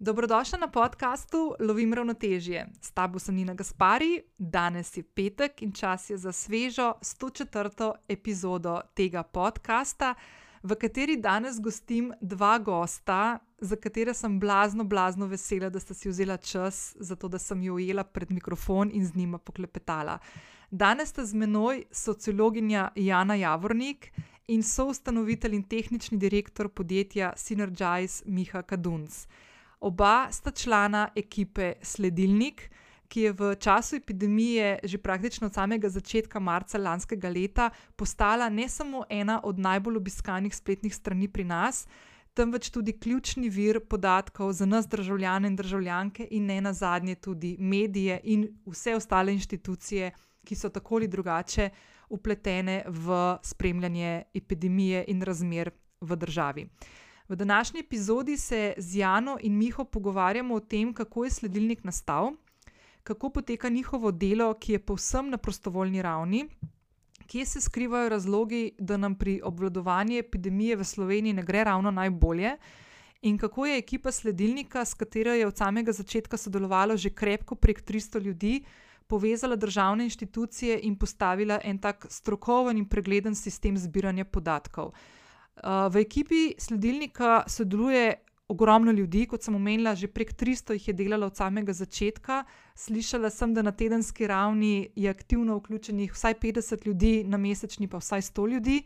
Dobrodošla na podkastu Lovim ravnotežje. S tabo sem Nina Gaspari, danes je petek in čas je za svežo 104. epizodo tega podcasta, v kateri danes gostim dva gosta, za katere sem blazno, blazno vesela, da sta si vzela čas, zato da sem jo ujela pred mikrofon in z njima poklepetala. Danes sta z menoj sociologinja Jana Javornik in soustanovitelj in tehnični direktor podjetja Synergize Miha Kadunc. Oba sta člana ekipe Sledilnik, ki je v času epidemije, že praktično od samega začetka marca lanskega leta, postala ne samo ena od najbolj obiskanih spletnih strani pri nas, temveč tudi ključni vir podatkov za nas, državljane in državljanke, in ne nazadnje tudi medije in vse ostale inštitucije, ki so tako ali drugače upletene v spremljanje epidemije in razmer v državi. V današnji epizodi se z Jano in Miho pogovarjamo o tem, kako je sledilnik nastal, kako poteka njihovo delo, ki je povsem na prostovoljni ravni, kje se skrivajo razlogi, da nam pri obvladovanju epidemije v Sloveniji ne gre ravno najbolje, in kako je ekipa sledilnika, s katero je od samega začetka sodelovalo že krepko prek 300 ljudi, povezala državne inštitucije in postavila en tak strokoven in pregleden sistem zbiranja podatkov. V ekipi sledilnika sodeluje ogromno ljudi, kot sem omenila, že prek 300 jih je delalo od samega začetka. Slišala sem, da na tedenski ravni je aktivno vključenih vsaj 50 ljudi, na mesečni pa vsaj 100 ljudi.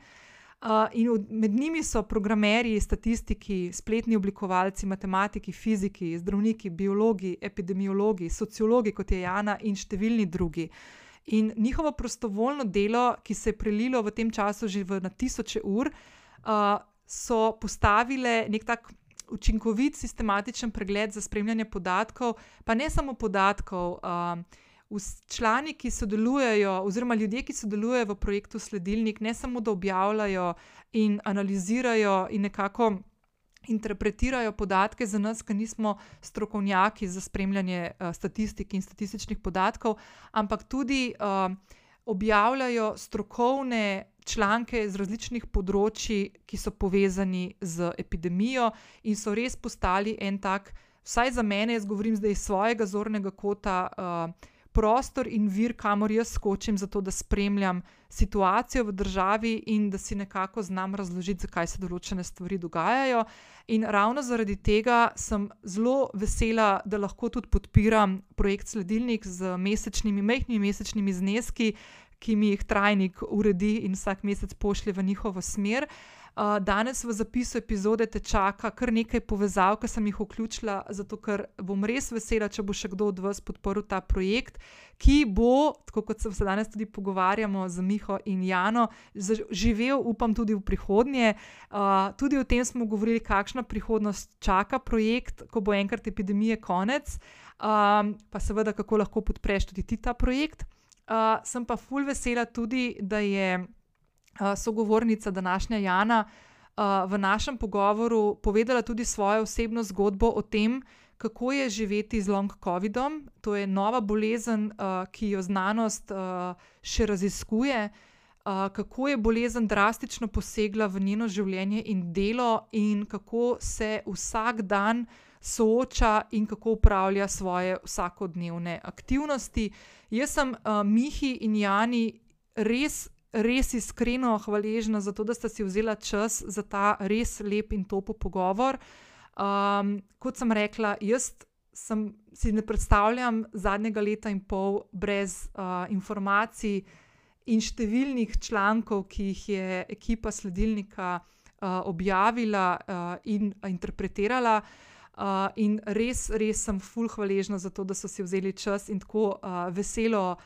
Uh, in med njimi so programerji, statistiki, spletni oblikovalci, matematiki, fiziki, zdravniki, biologi, epidemiologi, sociologi, kot je Jana, in številni drugi. In njihovo prostovoljno delo, ki se je prelilo v tem času že v na tisoče ur, uh, so postavile nek tak učinkovit, sistematičen pregled za spremljanje podatkov, pa ne samo podatkov. Uh, člani, ki sodelujejo, oziroma ljudje, ki sodelujejo v projektu Sledilnik, ne samo da objavljajo in analizirajo in nekako interpretirajo podatke za nas, ki nismo strokovnjaki za spremljanje uh, statistik in statističnih podatkov, ampak tudi uh, objavljajo strokovne članke z različnih področji, ki so povezani z epidemijo in so res postali en tak. Vsaj za mene, jaz govorim zdaj iz svojega zornega kota, uh, prostor in vir, kamor jaz skočim, zato da spremljam situacijo v državi in da si nekako znam razložiti, zakaj se določene stvari dogajajo. In ravno zaradi tega sem zelo vesela, da lahko tudi podpiram projekt Sledilnik z mesečnimi, mehkimi mesečnimi zneski, ki mi jih trajnik uredi in vsak mesec pošlje v njihovo smer. Uh, danes v zapisu epizode te čaka kar nekaj povezav, ki sem jih vključila, zato ker bom res vesela, če bo še kdo od vas podporil ta projekt, ki bo, tako kot se danes tudi pogovarjamo z Miho in Jano, živel, upam, tudi v prihodnje. Uh, tudi o tem smo govorili, kakšna prihodnost čaka projekt, ko bo enkrat epidemije konec, um, pa seveda, kako lahko podpreš tudi ti ta projekt. Uh, sem pa ful vesela tudi, da je sogovornica današnja Jana v našem pogovoru povedala tudi svojo osebno zgodbo o tem, kako je živeti z long COVID-om. To je nova bolezen, ki jo znanost še raziskuje. Uh, kako je bolezen drastično posegla v njeno življenje in delo, in kako se vsak dan sooča in kako upravlja svoje vsakodnevne aktivnosti. Jaz sem uh, Mihi in Jani res res iskreno hvaležna za to, da ste si vzela čas za ta res lep in topo pogovor. Um, kot sem rekla, jaz sem, si ne predstavljam zadnjega leta in pol brez uh, informacij in številnih člankov, ki jih je ekipa sledilnika uh, objavila uh, in interpretirala. Uh, in res, res sem fulh hvaležna za to, da so si vzeli čas in tako uh, veselo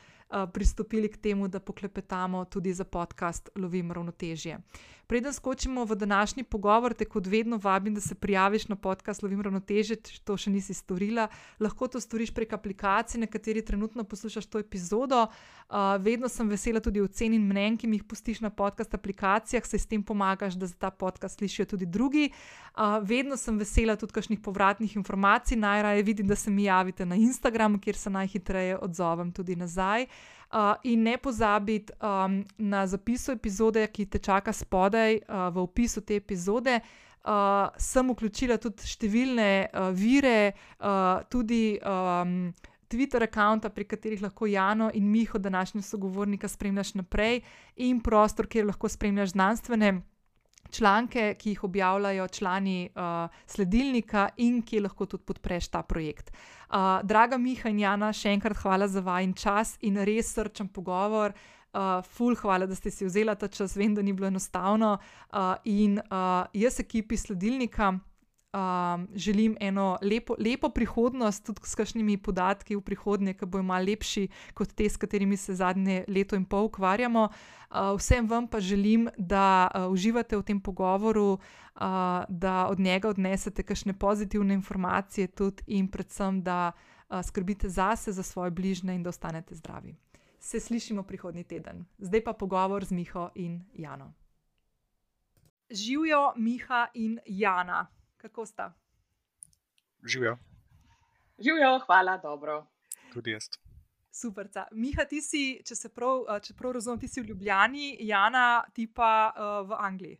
pristopili k temu, da poklepetamo tudi za podcast Lovim ravnotežje. Preden skočimo v današnji pogovor, te kot vedno vabim, da se prijaviš na podcast Lovim ravnotežje, če to še nisi storila. Lahko to storiš prek aplikacije, na kateri trenutno poslušaš to epizodo. Uh, vedno sem vesela tudi ocen in mnen, ki mi jih pustiš na podcast aplikacijah, se s tem pomagaš, da za ta podcast slišijo tudi drugi. Uh, vedno sem vesela tudi kakšnih povratnih informacij, najraje vidim, da se mi javite na Instagram, kjer se najhitreje odzovem tudi nazaj. Uh, in ne pozabiti um, na zapisu epizode, ki te čaka spodaj uh, v opisu te epizode. uh, sem vključila tudi številne uh, vire, uh, tudi um, Twitter-računa, pri katerih lahko Jano in Miho, današnji sogovornika, spremljaš naprej, in prostor, kjer lahko spremljaš znanstvene. Članke, ki jih objavljajo člani uh, sledilnika, in ki lahko tudi podpreš ta projekt. Uh, draga Miha in Jana, še enkrat hvala za vajen čas in res srčen pogovor. Uh, ful, hvala, da ste si vzeli ta čas, vem, da ni bilo enostavno. Uh, in uh, jaz, ekipi sledilnika, um, želim eno lepo, lepo prihodnost, tudi s kakšnimi podatki v prihodnje, ki bojo malo lepši kot te, s katerimi se zadnje leto in pol ukvarjamo. Uh, vsem vam pa želim, da uh, uživate v tem pogovoru, uh, da od njega odnesete kakšne pozitivne informacije, tudi in predvsem, da uh, skrbite zase, za svoje bližnje in da ostanete zdravi. Se slišimo prihodnji teden. Zdaj pa pogovor z Miho in Jano. Živijo Miha in Jana kako sta? Živijo. Živijo, hvala, dobro. Tudi jaz. Super. Miha, ti si, če se prav, če prav razumem, ti si v Ljubljani, Jana, ti pa uh, v Angliji.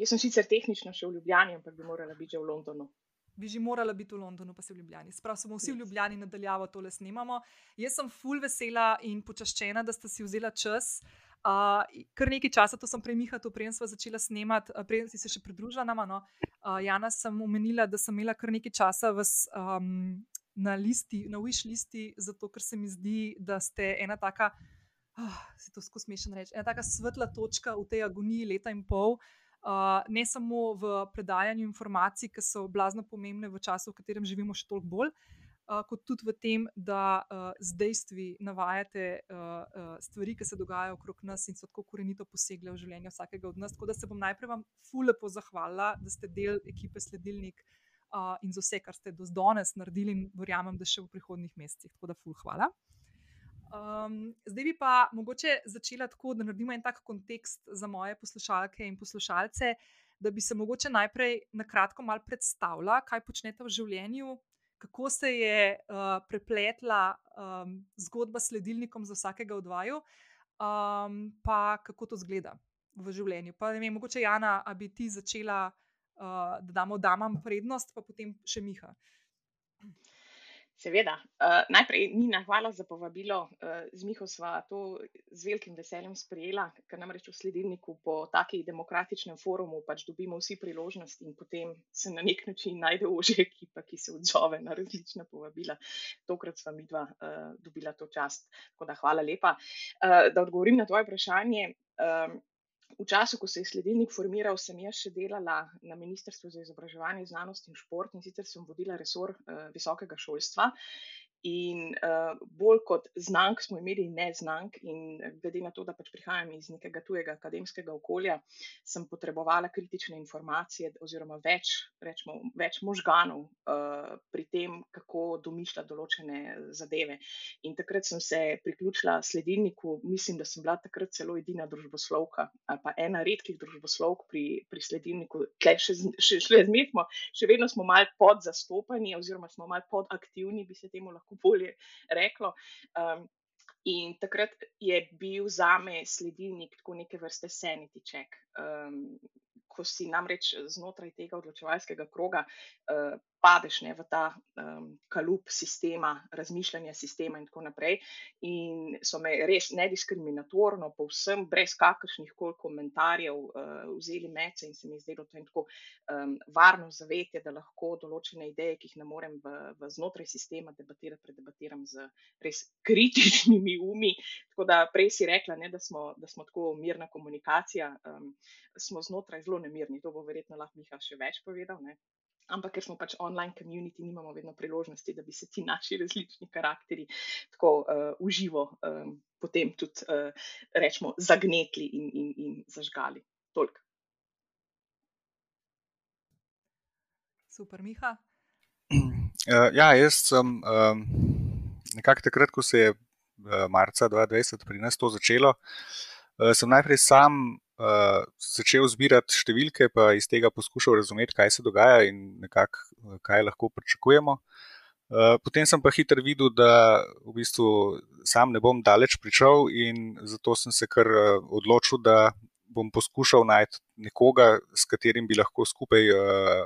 Jaz sem sicer tehnično še v Ljubljani, ampak bi morala biti že v Londonu. Bi že morala biti v Londonu, pa si v Ljubljani. Sprav smo vsi v Ljubljani nadaljavo tole snemamo. Jaz sem full vesela in počaščena, da ste si vzela čas. Uh, kar nekaj časa, to sem premihala, to prej sem začela snemati, prej si se še pridružila nama. No. Uh, Jana sem omenila, da sem imela kar nekaj časa vas, um, na listi, na wish listi, zato ker se mi zdi, da ste ena taka, uh, se to skozi smešen reči, ena taka svetla točka v tej agoniji leta in pol. Uh, ne samo v predajanju informacij, ki so blazno pomembne v času, v katerem živimo, še toliko bolj, uh, kot tudi v tem, da z dejstvi navajate stvari, ki se dogajajo okrog nas in so tako korenito posegle v življenje vsakega od nas. Tako da se bom najprej vam fulepo zahvalila, da ste del ekipe Sledilnik uh, in za vse, kar ste do danes naredili, in verjamem, da še v prihodnih mesecih. Tako da ful hvala. Um, zdaj bi pa mogoče začela tako, da naredimo en tak kontekst za moje poslušalke in poslušalce, da bi se mogoče najprej na kratko predstavila, kaj počnete v življenju, kako se je uh, prepletla um, zgodba s sledilnikom za vsakega od vaju, um, pa kako to zgleda v življenju. Pa vem, mogoče Jana, da bi ti začela, uh, da damo damam prednost, pa potem še Miha. Seveda. Uh, najprej, Nina, hvala za povabilo. Uh, z Miho sva to z velikim veseljem sprejela, ker namreč v sledilniku po takej demokratičnem forumu pač dobimo vsi priložnost in potem se na nek način najde ože ekipa, ki se odzove na različna povabila. Tokrat sva mi dva uh, dobila to čast. Tako da hvala lepa. Uh, da odgovorim na tvoje vprašanje. Uh, V času, ko se je sledilnik formiral, sem jaz še delala na Ministrstvu za izobraževanje, znanost in šport in sicer sem vodila resor uh, visokega šolstva. In uh, bolj kot znank smo imeli neznank, in glede na to, da pač prihajam iz nekega tujega akademskega okolja, sem potrebovala kritične informacije, oziroma več, rečemo, več možganov uh, pri tem, kako domišlja določene zadeve. In takrat sem se priključila sledilniku, mislim, da sem bila takrat celo edina družboslovka, ali pa ena redkih družboslovk pri, pri sledilniku, tle še, še, še, smo, še vedno smo mal podzastopani, oziroma smo mal podaktivni, bi se temu lahko bolje reklo. Um, in takrat je bil za me sledilnik tako neke vrste sanity check. Um, ko si namreč znotraj tega odločevalskega kroga uh, padeš ne, v ta um, kalup sistema, razmišljanja sistema in tako naprej. In so me res nediskriminatorno, povsem brez kakršnih koli komentarjev, uh, vzeli mece in se mi zdelo to tako um, varno zavetje, da lahko določene ideje, ki jih ne morem v, v znotraj sistema debatirati, predebatiram z res kritičnimi umi. Tako da prej si rekla, ne, da, smo, da smo tako mirna komunikacija, um, smo znotraj zelo nemirni. To bo verjetno lahko Miha še več povedal. Ne ampak ker smo pač online community, nimamo vedno priložnosti, da bi se ti naši različni karakteri tako uh, uživo um, potem tudi, uh, rečemo, zagnetli in, in, in zažgali. Toliko. Super, Miha. Uh, ja, jaz sem um, nekako takrat, ko se je uh, marca 2020 pri nas to začelo, uh, sem najprej sam uh, začel zbirati številke, pa iz tega poskušal razumeti, kaj se dogaja in nekako, uh, kaj lahko pričakujemo. Uh, potem sem pa hitro videl, da v bistvu sam ne bom daleč pričal, in zato sem se kar odločil, da bom poskušal najti nekoga, s katerim bi lahko skupaj uh,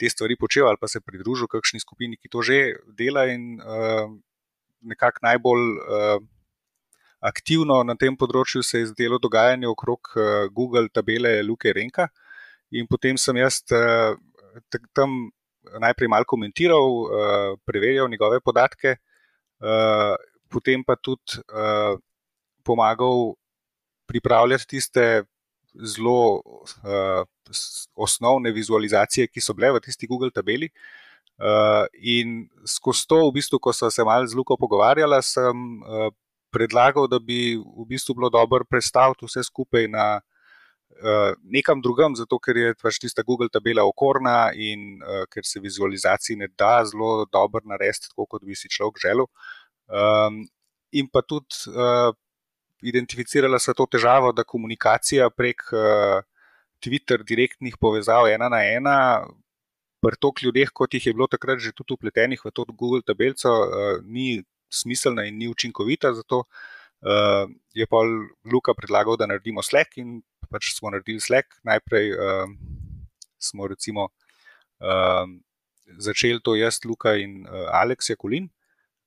te stvari počel ali pa se pridružil kakšni skupini, ki to že dela in uh, nekako najbolj uh, aktivno na tem področju se je zdelo dogajanje okrog uh, Google tabele Luke Renka. In potem sem jaz uh, tam najprej malo komentiral, uh, preverjal njegove podatke, potem pa tudi pomagal pripravljati tiste zelo osnovne vizualizacije, ki so bile v tisti Google tabeli. Uh, in skozi to, v bistvu, ko sem se malo z Luko pogovarjala, sem uh, predlagal, da bi v bistvu bilo dobro predstaviti vse skupaj na uh, nekam drugem, zato ker je pač tista Google tabela okorna in uh, ker se vizualizaciji ne da zelo dobro narediti, tako kot bi si človek želel. Um, in pa tudi uh, identificirala se to težavo, da komunikacija prek uh, Twitter direktnih povezav ena na ena. Pri toliko ljudeh, kot jih je bilo takrat že tudi upletenih v to Google tabelico, uh, ni smiselna in ni učinkovita. Zato uh, je pa Luka predlagal, da naredimo Slack in pač smo naredili Slack. Najprej uh, smo recimo uh, začeli to jaz, Luka in uh, Aleks Jakulin,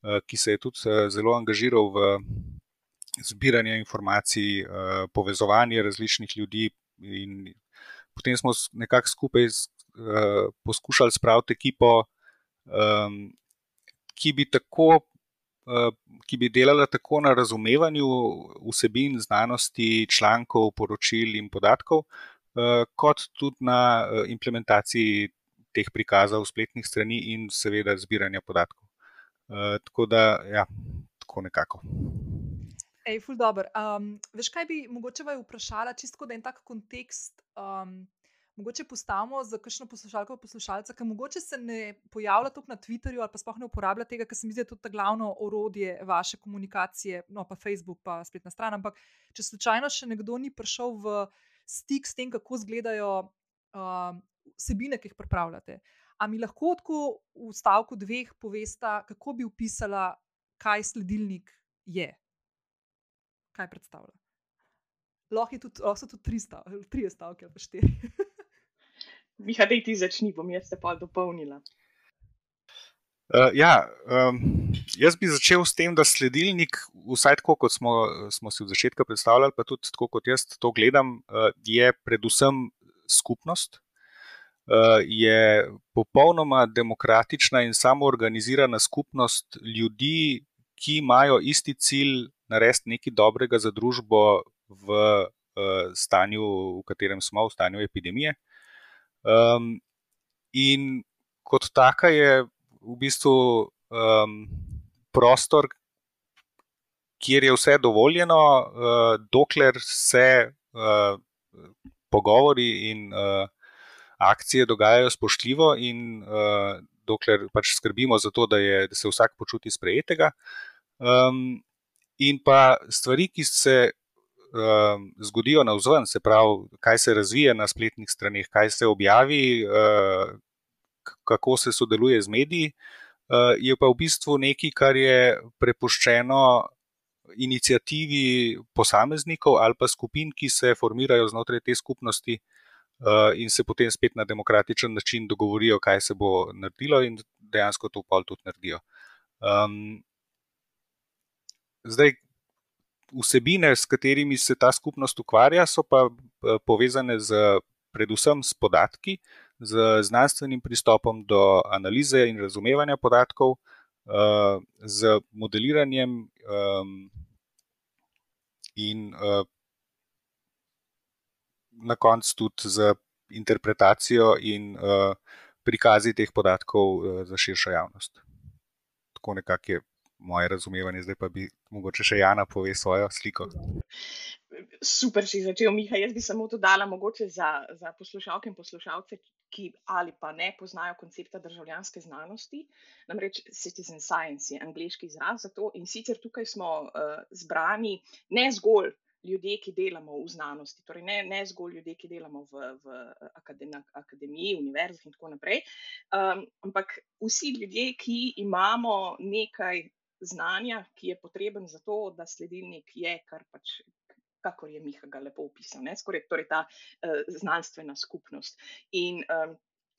uh, ki se je tudi uh, zelo angažiral v zbiranje informacij, uh, povezovanje različnih ljudi. Potem smo nekako skupaj uh, poskušali spraviti ekipo, um, ki, bi tako, ki bi delala tako na razumevanju vsebin, znanosti, člankov, poročil in podatkov, uh, kot tudi na uh, implementaciji teh prikazov spletnih strani in seveda zbiranja podatkov. Tako da, ja, tako nekako. Ej, ful dobr. Um, veš, kaj bi mogoče vaj vprašala, čisto da en tak kontekst, um, mogoče postavimo za kakšno poslušalko, poslušalca, ki mogoče se ne pojavlja tukaj na Twitterju ali pa sploh ne uporablja tega, ker se mi zdi tudi glavno orodje vaše komunikacije, no pa Facebook, pa spletna stran. Ampak če slučajno še nekdo ni prišel v stik s tem, kako izgledajo um, vsebine, ki jih pripravljate. A mi lahko tako v stavku dveh povesta, kako bi opisala, kaj sledilnik je? kaj predstavlja. Lahko, tudi, lahko so tudi tri, stav, tri stavke, pa štiri. Miha, da ti začni, bom jaz se pa dopolnila. Uh, ja, um, jaz bi začel s tem, da sledilnik, vsaj tako kot smo, smo si v začetku predstavljali, pa tudi tako kot jaz to gledam, uh, je predvsem skupnost. Uh, je popolnoma demokratična in samoorganizirana skupnost ljudi, ki imajo isti cilj narediti nekaj dobrega za družbo v uh, stanju, v katerem smo, v stanju epidemije. Um, in kot taka je v bistvu um, prostor, kjer je vse dovoljeno, uh, dokler se uh, pogovori in uh, akcije dogajajo spoštljivo, in uh, dokler pač skrbimo za to, da, je, da se vsak počuti sprejetega. Um, in pa stvari, ki se zgodijo na vzven, se pravi, kaj se razvije na spletnih straneh, kaj se objavi, uh, kako se sodeluje z mediji, uh, je pa v bistvu nekaj, kar je prepuščeno inicijativi posameznikov ali pa skupin, ki se formirajo znotraj te skupnosti. Uh, in se potem spet na demokratičen način dogovorijo, kaj se bo naredilo, in dejansko to pol tudi naredijo. Um, Zdaj, vsebine, s katerimi se ta skupnost ukvarja, so pa eh, povezane z, predvsem s podatki, z znanstvenim pristopom do analize in razumevanja podatkov, eh, z modeliranjem in eh, na koncu tudi z interpretacijo in prikazi teh podatkov za širšo javnost. Tako nekako je moje razumevanje, zdaj pa bi mogoče še Jana pove svojo sliko. Super, si začel, Miha. Jaz bi samo dodala, mogoče za, za poslušalke in poslušalce, ki ali pa ne poznajo koncepta državljanske znanosti, namreč citizen science je angliški izraz za to. In sicer tukaj smo uh, zbrani ne zgolj ljudje, ki delamo v znanosti, torej ne, ne zgolj ljudje, ki delamo v, v akademi, akademiji, univerzah in tako naprej, um, ampak vsi ljudje, ki imamo nekaj znanja, ki je potreben za to, da sledilnik je, kar pač kakor je Miha ga lepo opisal, skoraj torej ta uh, znanstvena skupnost. In um,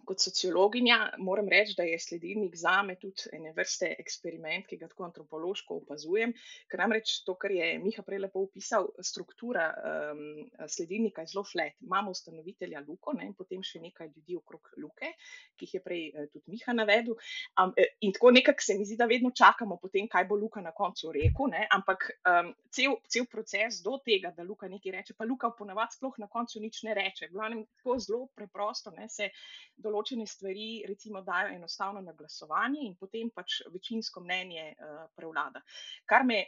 kot sociologinja moram reči, da je sledilnik za me tudi ene vrste eksperiment, ki ga tako antropološko opazujem. Ker namreč to, kar je Miha prej lepo opisal, struktura um, sledilnika je zelo flat. Imamo ustanovitelja Luko ne, in potem še nekaj ljudi okrog Luke, ki jih je prej uh, tudi Miha navedel. Um, in tako nekako se mi zdi, da vedno čakamo potem, kaj bo Luka na koncu rekel, ne, ampak um, cel, cel proces do tega, da Luka nekaj reče, pa Luka ponavadi sploh na koncu nič ne reče. Glavnem, tako zelo preprosto ne, se določa določene stvari, recimo, dajo enostavno na glasovanje in potem pač večinsko mnenje uh, prevlada. Kar me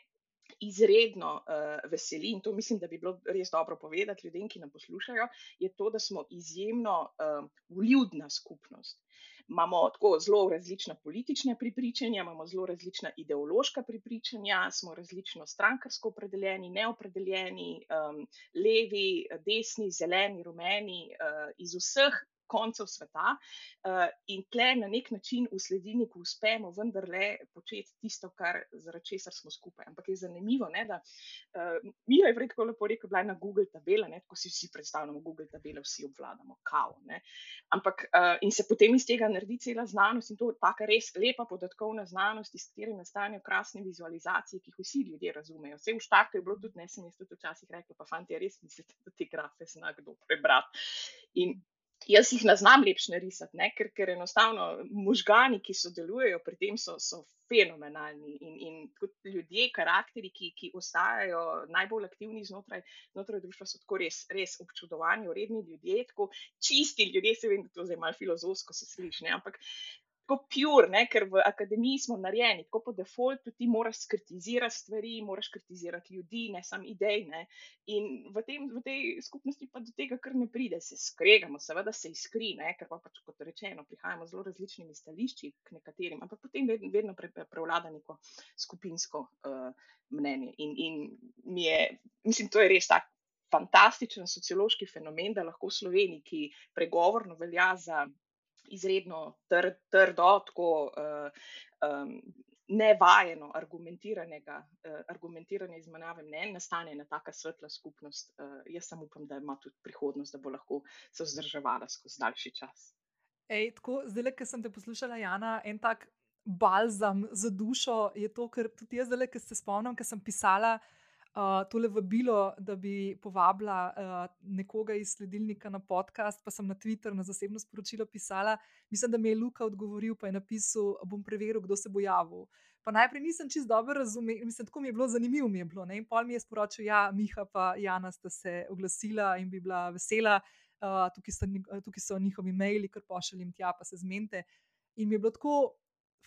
izredno uh, veseli in to mislim, da bi bilo res dobro povedati ljudem, ki nam poslušajo, je to, da smo izjemno uh, vljudna skupnost. Imamo tako zelo različna politična pripričanja, imamo zelo različna ideološka pripričanja, smo različno strankarsko opredeljeni, neopredeljeni, um, levi, desni, zeleni, rumeni, uh, iz vseh koncev sveta. Uh, in tle na nek način v sledilniku uspemo vendarle početi tisto, kar, zaradi česar smo skupaj. Ampak je zanimivo, ne, da uh, mi je vreko lepo rekel, da je na Google tabela, ne, tako si vsi predstavljamo, Google tabela vsi obvladamo, kao. Ne. Ampak uh, in se potem iz tega naredi cela znanost in to je taka res lepa podatkovna znanost, iz katere nastanejo krasne vizualizacije, ki jih vsi ljudje razumejo. Vse v štartu je bilo tudi, ne sem jaz tudi včasih rekel, pa fanti, res mislite, da te grafe zna kdo prebrati. In Jaz jih ne znam lepše narisati, ne? ker, ker enostavno možgani, ki sodelujejo pri tem, so, so fenomenalni. In, in kot ljudje, karakteri, ki, ki ostajajo najbolj aktivni znotraj, znotraj družbe, so tako res, res občudovani, uredni ljudje, tako čisti ljudje. Se vem, da to zdaj malo filozofsko se sliši, ampak tako pur, ne, ker v akademiji smo narejeni, tako po defaultu ti moraš kritizirati stvari, moraš kritizirati ljudi, ne samo idej. Ne. In v, tem, v tej skupnosti pa do tega kar ne pride, se skregamo, seveda se iskri, ne, ker pa pač kot rečeno, prihajamo z zelo različnimi stališči k nekaterim, ampak potem vedno, vedno pre, prevlada neko skupinsko uh, mnenje. In, in mi je, mislim, to je res tak. Fantastičen sociološki fenomen, da lahko v Sloveniji, ki pregovorno velja za izredno tr, trdo, tako uh, um, nevajeno argumentiranega, uh, argumentirane izmenjave mnen, nastane ena taka svetla skupnost. Uh, jaz samo upam, da ima tudi prihodnost, da bo lahko se vzdrževala skozi daljši čas. Ej, tako, zdaj, ki sem te poslušala, Jana, en tak balzam za dušo je to, ker tudi jaz, zdaj, ki se spomnim, ker sem pisala uh, tole vabilo, da bi povabila uh, nekoga iz sledilnika na podcast, pa sem na Twitter na zasebno sporočilo pisala. Mislim, da mi je Luka odgovoril, pa je napisal, bom preveril, kdo se bo javil. Pa najprej nisem čist dobro razumel, mislim, tako mi je bilo zanimivo. Mi je bilo, in pol mi je sporočil, ja, Miha in Jana sta se oglasila in bi bila vesela. Uh, tukaj, so, tukaj so njihovi maili, kar pošiljem tja, pa se zmente. In mi je bilo tako,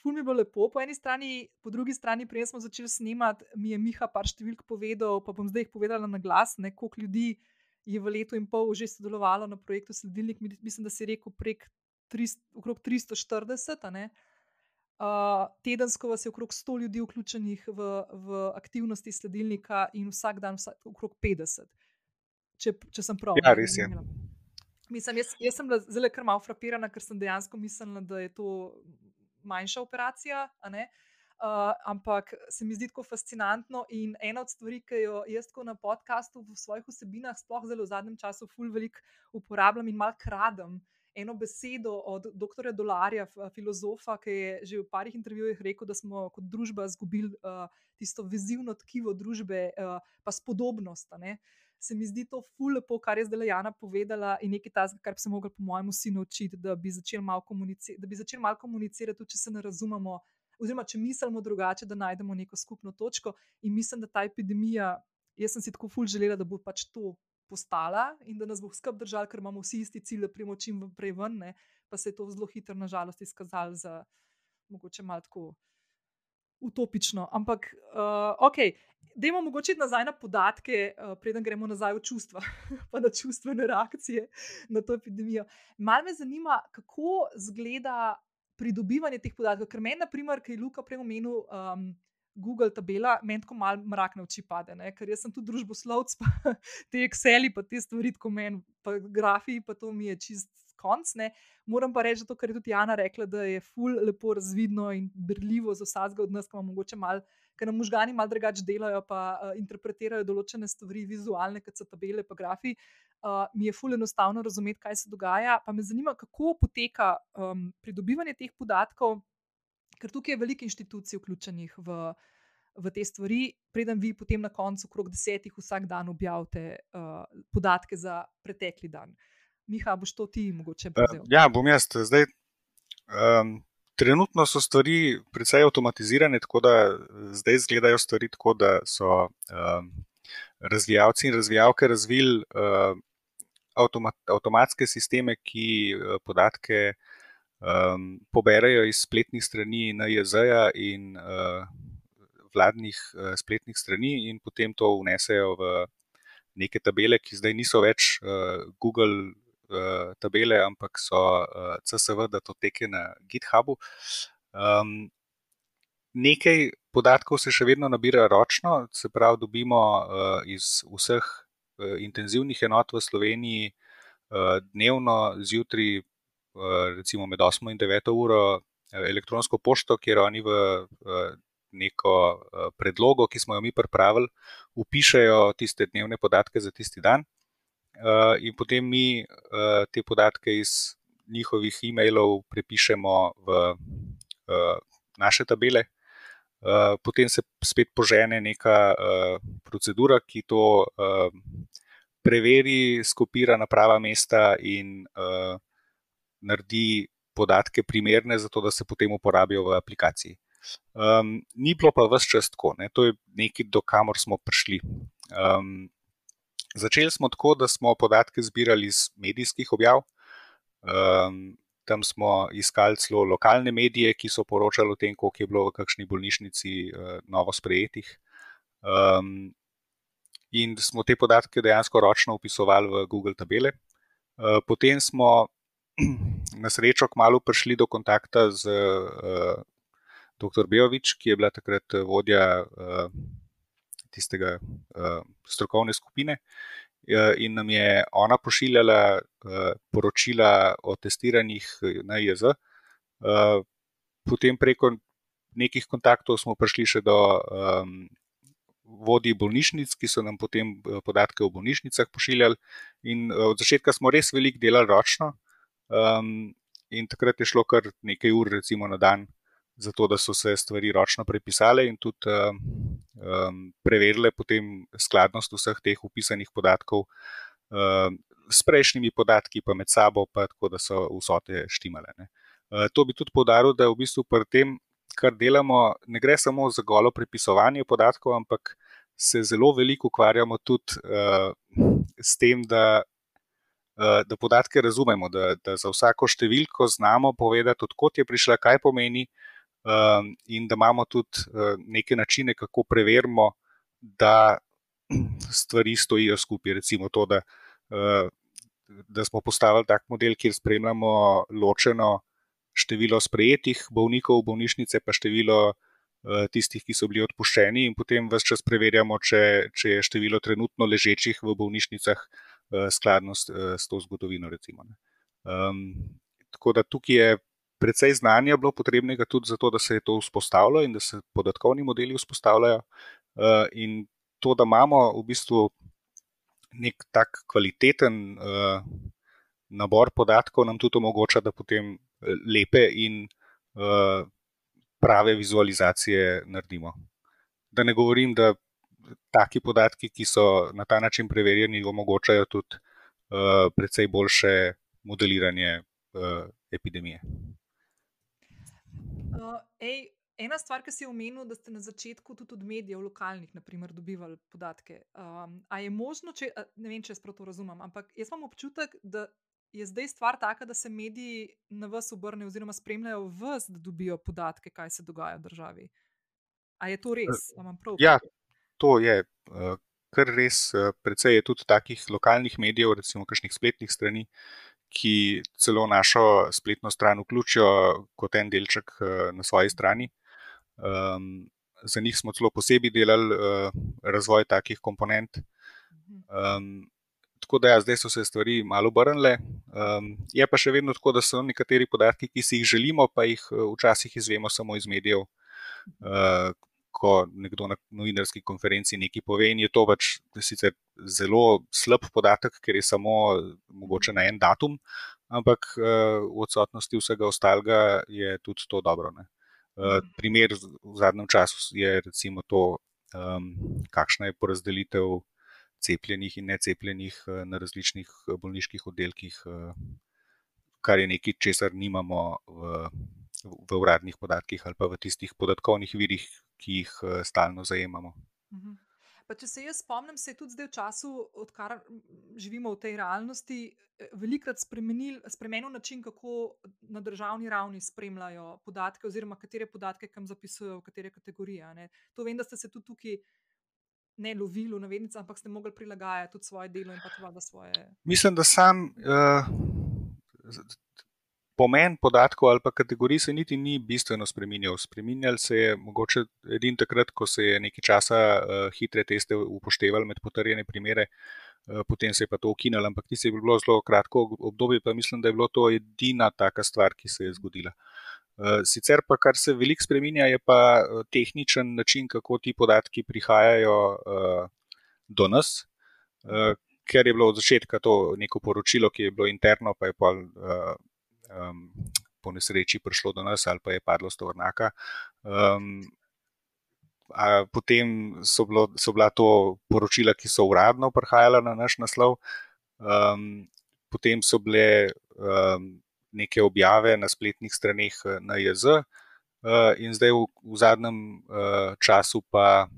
ful mi je bilo lepo, po eni strani, po drugi strani, prej smo začeli snemati, mi je Miha par številk povedal, pa bom zdaj jih povedala na glas, koliko ljudi je v letu in pol že sodelovalo na projektu Sledilnik. Mislim, da si rekel prek 300, okrog 340. Uh, tedensko vas je okrog 100 ljudi vključenih v, v aktivnosti sledilnika, in vsak dan vsak, okrog 50, če, če sem prav. Ja, res je. Mislim, jaz, jaz sem bila zelo kar malo frapirana, ker sem dejansko mislila, da je to manjša operacija. Uh, ampak se mi zdi tako fascinantno. In ena od stvari, ki jo jaz tako na podkastu v svojih vsebinah, sploh zelo v zadnjem času, fulj veliko uporabljam in mal kradem. Eno besedo od dr. Dolarja, filozofa, ki je že v parih intervjujih rekel, da smo kot družba izgubili uh, tisto vizivno tkivo družbe, uh, pa spodobnost. Uh, se mi zdi to ful lepo, kar je zdaj Jana povedala, in nekaj tazga, kar bi se lahko, po mojem, vsi naučiti, da bi začeli malo komunicirati, začel mal komunicirati, tudi če se ne razumemo, oziroma če mislimo drugače, da najdemo neko skupno točko. In mislim, da ta epidemija, jaz sem si tako ful želela, da bo pač to postala in da nas bo skrb držal, ker imamo vsi isti cilj, da prijemo čim prej ven, ne? pa se je to zelo hitro, nažalost, izkazalo za mogoče malo tako utopično. Ampak, uh, ok, Dajmo mogoče nazaj na podatke, uh, preden gremo nazaj v čustva, pa na čustvene reakcije na to epidemijo. Mal me zanima, kako izgleda pridobivanje teh podatkov. Ker meni, naprimer, ki je Luka prej omenil. Um, Google tabela, meni tako malo mrak na oči pade, ne? ker jaz sem tu družboslovec, pa te Exceli, pa te stvari, kot meni, pa grafi, pa to mi je čist konc. Ne. Moram pa reči, to, kar je tudi Jana rekla, da je ful lepo razvidno in brljivo za vsakega od nas, ki imamo mogoče malo. Ker nam možgani malo drugače delajo, pa uh, interpretirajo določene stvari, vizualne, kot so tabele, pa grafi. Uh, mi je fully enostavno razumeti, kaj se dogaja. Pa me zanima, kako poteka um, pridobivanje teh podatkov, ker tukaj je veliko inštitucij vključenih v, v te stvari, preden vi potem na koncu, okrog desetih, vsak dan objavite uh, podatke za pretekli dan. Miha, boš to ti mogoče povedal? Uh, ja, bom jaz. Zdaj, um, trenutno so stvari precej avtomatizirane, tako da zdaj izgledajo stvari tako, da so um, razvijalci in razvijalke razvili uh, avtomat, avtomatske sisteme, ki uh, podatke um, poberajo iz spletnih strani NJZ-ja in uh, vladnih uh, spletnih strani, in potem to vnesejo v neke tabele, ki zdaj niso več uh, Google uh, tabele, ampak so uh, CSV, da to teke na GitHubu. Um, nekaj podatkov se še vedno nabira ročno, se pravi, dobimo uh, iz vseh uh, intenzivnih enot v Sloveniji uh, dnevno zjutraj recimo med 8 in 9 uro elektronsko pošto, kjer oni v neko predlogo, ki smo jo mi pripravili, upišajo tiste dnevne podatke za tisti dan. In potem mi te podatke iz njihovih e-mailov prepišemo v naše tabele. Potem se spet požene neka procedura, ki to preveri, skopira na prava mesta in naredi podatke primerne, zato da se potem uporabijo v aplikaciji. Um, ni bilo pa vse čas tako, ne? to je nekaj, do kamor smo prišli. Um, začeli smo tako, da smo podatke zbirali iz medijskih objav. Um, tam smo iskali celo lokalne medije, ki so poročali o tem, koliko je bilo v kakšni bolnišnici uh, novo sprejetih. Um, in smo te podatke dejansko ročno upisovali v Google tabele. Uh, potem smo na srečo kmalo prišli do kontakta z uh, dr. Bejovič, ki je bila takrat vodja uh, tistega uh, strokovne skupine. In nam je ona pošiljala uh, poročila o testiranjih na IEZ. Uh, potem preko nekih kontaktov smo prišli še do um, vodij bolnišnic, ki so nam potem podatke o bolnišnicah pošiljali. In uh, od začetka smo res veliko delali ročno, uh, Um, in takrat je šlo kar nekaj ur, recimo na dan, zato da so se stvari ročno prepisale in tudi um, preverile potem skladnost vseh teh upisanih podatkov um, s prejšnjimi podatki, pa med sabo, pa tako da so vsote štimale. Uh, to bi tudi podaril, da v bistvu pri tem, kar delamo, ne gre samo za golo prepisovanje podatkov, ampak se zelo veliko ukvarjamo tudi uh, s tem, da da podatke razumemo, da, da za vsako številko znamo povedati, odkot je prišla, kaj pomeni, um, in da imamo tudi uh, neke načine, kako preverimo, da stvari stojijo skupaj. Recimo to, da, uh, da smo postavili tak model, kjer spremljamo ločeno število sprejetih bolnikov v bolnišnice, pa število. Tistih, ki so bili odpuščeni, in potem vse čas preverjamo, če, če je število trenutno ležečih v bolnišnicah skladno s, s to zgodovino. Um, tako da tukaj je precej znanja bilo potrebnega tudi zato, da se je to vzpostavilo in da se podatkovni modeli vzpostavljajo. Uh, in to, da imamo v bistvu nek tak kvaliteten uh, nabor podatkov, nam tudi omogoča, da potem lepe in prave vizualizacije naredimo. Da ne govorim, da taki podatki, ki so na ta način preverjeni, omogočajo tudi precej boljše modeliranje epidemije. Uh, ej, ena stvar, ki si omenil, da ste na začetku tudi od medijev, lokalnih, naprimer, dobivali podatke. Um, a je možno, če, ne vem, če jaz prav to razumem, ampak jaz imam občutek, da. Je zdaj stvar taka, da se mediji na vas obrnejo, oziroma spremljajo vas, da dobijo podatke, kaj se dogaja v državi. A je to res? Ja, to je uh, kar res, uh, precej je tudi takih lokalnih medijev, recimo kakšnih spletnih strani, ki celo našo spletno stran vključijo kot en delček uh, na svoji strani. Um, za njih smo celo posebej delali uh, razvoj takih komponent. Um, tako da ja, zdaj so se stvari malo obrnile. Um, je pa še vedno tako, da so nekateri podatki, ki si jih želimo, pa jih včasih izvemo samo iz medijev. Uh, Ko nekdo na novinarski konferenci nekaj pove, in je to pač sicer zelo slab podatek, ker je samo mogoče na en datum, ampak v odsotnosti vsega ostalega je tudi to dobro. Uh, primer v zadnjem času je recimo to, kakšna je porazdelitev cepljenih in necepljenih uh, na različnih bolniških oddelkih, kar je nekaj, česar nimamo v, v uradnih podatkih ali pa v tistih podatkovnih virih, ki jih uh, stalno zajemamo. Mhm. Pa če se jaz spomnim, se je tudi zdaj v času, odkar živimo v tej realnosti, velikokrat spremenil način, kako na državni ravni spremljajo podatke, oziroma katere podatke kam zapisujejo, v katere kategorije. Ne. To vem, da ste se tudi tukaj. Ne lovili, navednice, ampak ste mogli prilagajati tudi svoje delo in pa tudi svoje. Mislim, da sam uh, pomen podatkov ali pa kategorij se niti ni bistveno spremenil. Spreminjal se je mogoče edin takrat, ko se je nekaj časa uh, hitre teste upoštevali med potrjene primere, uh, potem se je pa to ukinilo, ampak ti se je bilo zelo kratko obdobje, pa mislim, da je bilo to edina taka stvar, ki se je zgodila. Uh, sicer pa, kar se veliko spremenja, je pa tehničen način, kako ti podatki prihajajo uh, do nas. Uh, ker je bilo od začetka to neko poročilo, ki je bilo interno, pa je pa uh, um, po nesreči prišlo do nas ali pa je padlo z tovrnaka. Um, potem so, bilo, so bila to poročila, ki so uradno prihajala na naš naslov, um, potem so bile um, neke objave na spletnih straneh eh, na JZ, uh, in zdaj v, v zadnjem uh, času pa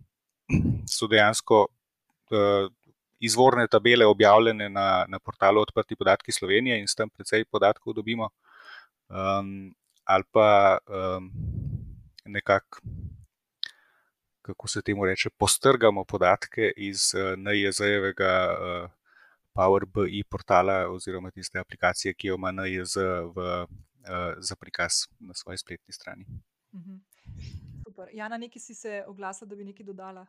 so dejansko. Uh, Izvorne tabele objavljene na, na portalu Odprti podatki Slovenije in s tem precej podatkov dobimo um, ali pa um, nekako, kako se temu reče, postrgamo podatke iz uh, NJZ-evega uh, PowerBI portala oziroma tiste aplikacije, ki jo ima NJZ v, uh, za prikaz na svoji spletni strani. Mhm. Super. Jana, nekaj si se oglasila, da bi nekaj dodala?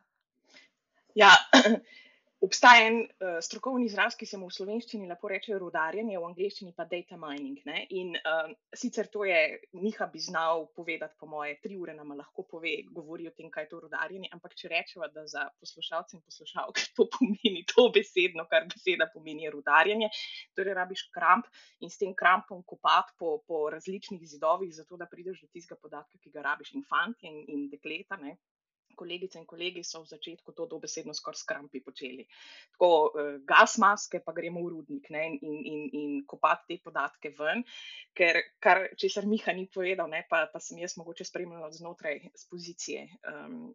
Ja, Obstaja en uh, strokovni izraz, ki se mu v slovenščini lahko reče rudarjenje, v angleščini pa data mining. Ne? In uh, sicer to je, Miha bi znal povedati, po moje, tri ure nam lahko pove, govori o tem, kaj je to rudarjenje. Ampak če rečemo, da za poslušalce in poslušalke to pomeni to besedno, kar beseda pomeni rudarjenje, torej rabiš kramp in s tem krampom kopati po, po različnih zidovih, zato da prideš do tistega podatka, ki ga rabiš, in fanti in, in dekleta. Ne? Kolegice in kolegi so v začetku to dobesedno skoraj skrampi počeli. Tako uh, gas maske, pa gremo v rudnik ne, in, in, in kopati te podatke ven, ker kar česar Miha ni povedal, ne, pa, pa sem jaz mogoče spremljala znotraj pozicije. Um,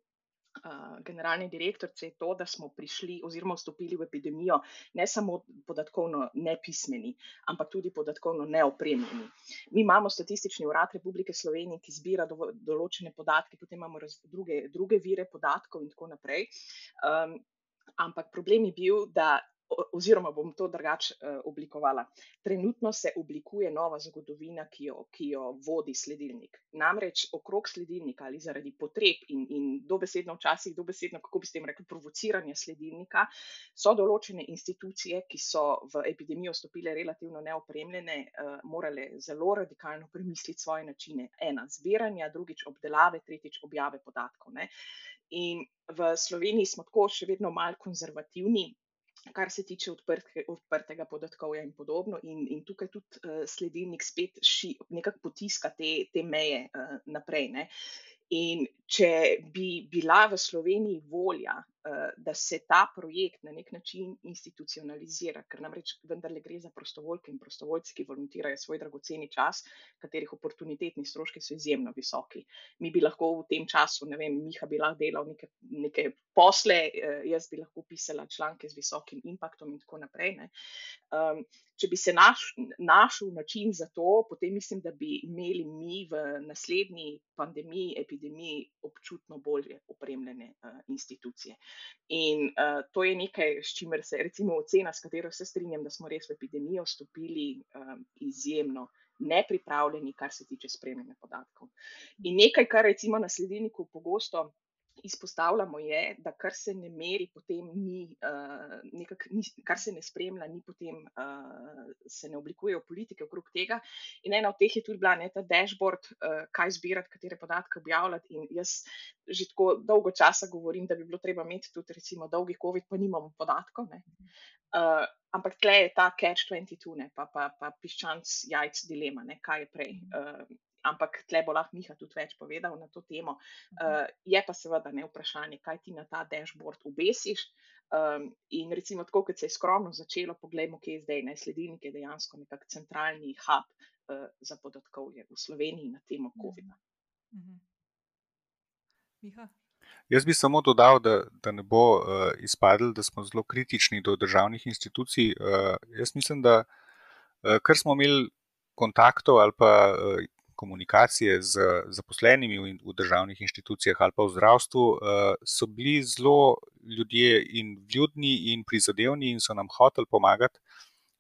generalni direktorice je to, da smo prišli oziroma vstopili v epidemijo ne samo podatkovno nepismeni, ampak tudi podatkovno neopremljeni. Mi imamo statistični urad Republike Slovenije, ki zbira do, določene podatke, potem imamo raz, druge, druge vire podatkov in tako naprej. Um, ampak problem je bil, da oziroma bom to drugače uh, oblikovala. Trenutno se oblikuje nova zgodovina, ki jo, ki jo vodi sledilnik. Namreč okrog sledilnika ali zaradi potreb in, in dobesedno včasih, dobesedno, kako bi s tem rekli, provociranja sledilnika, so določene institucije, ki so v epidemijo stopile relativno neopremljene, uh, morale zelo radikalno premisliti svoje načine. Ena, zbiranja, drugič, obdelave, tretjič, objave podatkov. Ne? In v Sloveniji smo tako še vedno malo konzervativni, kar se tiče odprtke, odprtega podatkovja in podobno. In, in tukaj tudi uh, sledilnik spet ši, nekako potiska te, te meje uh, naprej. Ne. In če bi bila v Sloveniji volja, eh, da se ta projekt na nek način institucionalizira, ker namreč vendarle gre za prostovoljke in prostovoljce, ki volontirajo svoj dragoceni čas, katerih oportunitetni stroški so izjemno visoki. Mi bi lahko v tem času, ne vem, Miha bi lahko delal neke, neke posle, eh, jaz bi lahko pisala članke z visokim impaktom in tako naprej. Um, če bi se naš, našel način za to, potem mislim, da bi imeli mi v naslednji pandemiji, epidemiji občutno bolje opremljene uh, institucije. In uh, to je nekaj, s čimer se, recimo, ocena, s katero se strinjam, da smo res v epidemijo vstopili um, izjemno. Nepripravljeni, kar se tiče spremljanja podatkov. In nekaj, kar recimo na sledilniku pogosto izpostavljamo, je, da kar se ne meri, potem ni, uh, nekak, ni kar se ne spremlja, ni potem uh, se ne oblikujejo politike okrog tega. In ena od teh je tudi bila ne, ta dashboard, uh, kaj zbirati, katere podatke objavljati. In jaz že tako dolgo časa govorim, da bi bilo treba imeti tudi, recimo, dolgi COVID, pa nimamo podatkov. Uh, ampak tle je ta catch-22, pa, pa, pa piščanc jajc dilema, ne, kaj je prej. Uh, ampak tle bo lahko Miha tudi več povedal na to temo. Uh, je pa seveda ne vprašanje, kaj ti na ta dashboard obesiš. Um, in recimo, tako kot se je skromno začelo, poglejmo, kje je zdaj ne sledilnik, je dejansko nekakšen centralni hub uh, za podatkovje v Sloveniji na temo COVID-a. Miha. Jaz bi samo dodal, da, da ne bo uh, izpadlo, da smo zelo kritični do državnih institucij. Uh, jaz mislim, da uh, kar smo imeli kontaktov ali pa uh, komunikacije z zaposlenimi v, v državnih inštitucijah ali pa v zdravstvu, uh, so bili zelo ljudje in ljudni in prizadevni in so nam hoteli pomagati.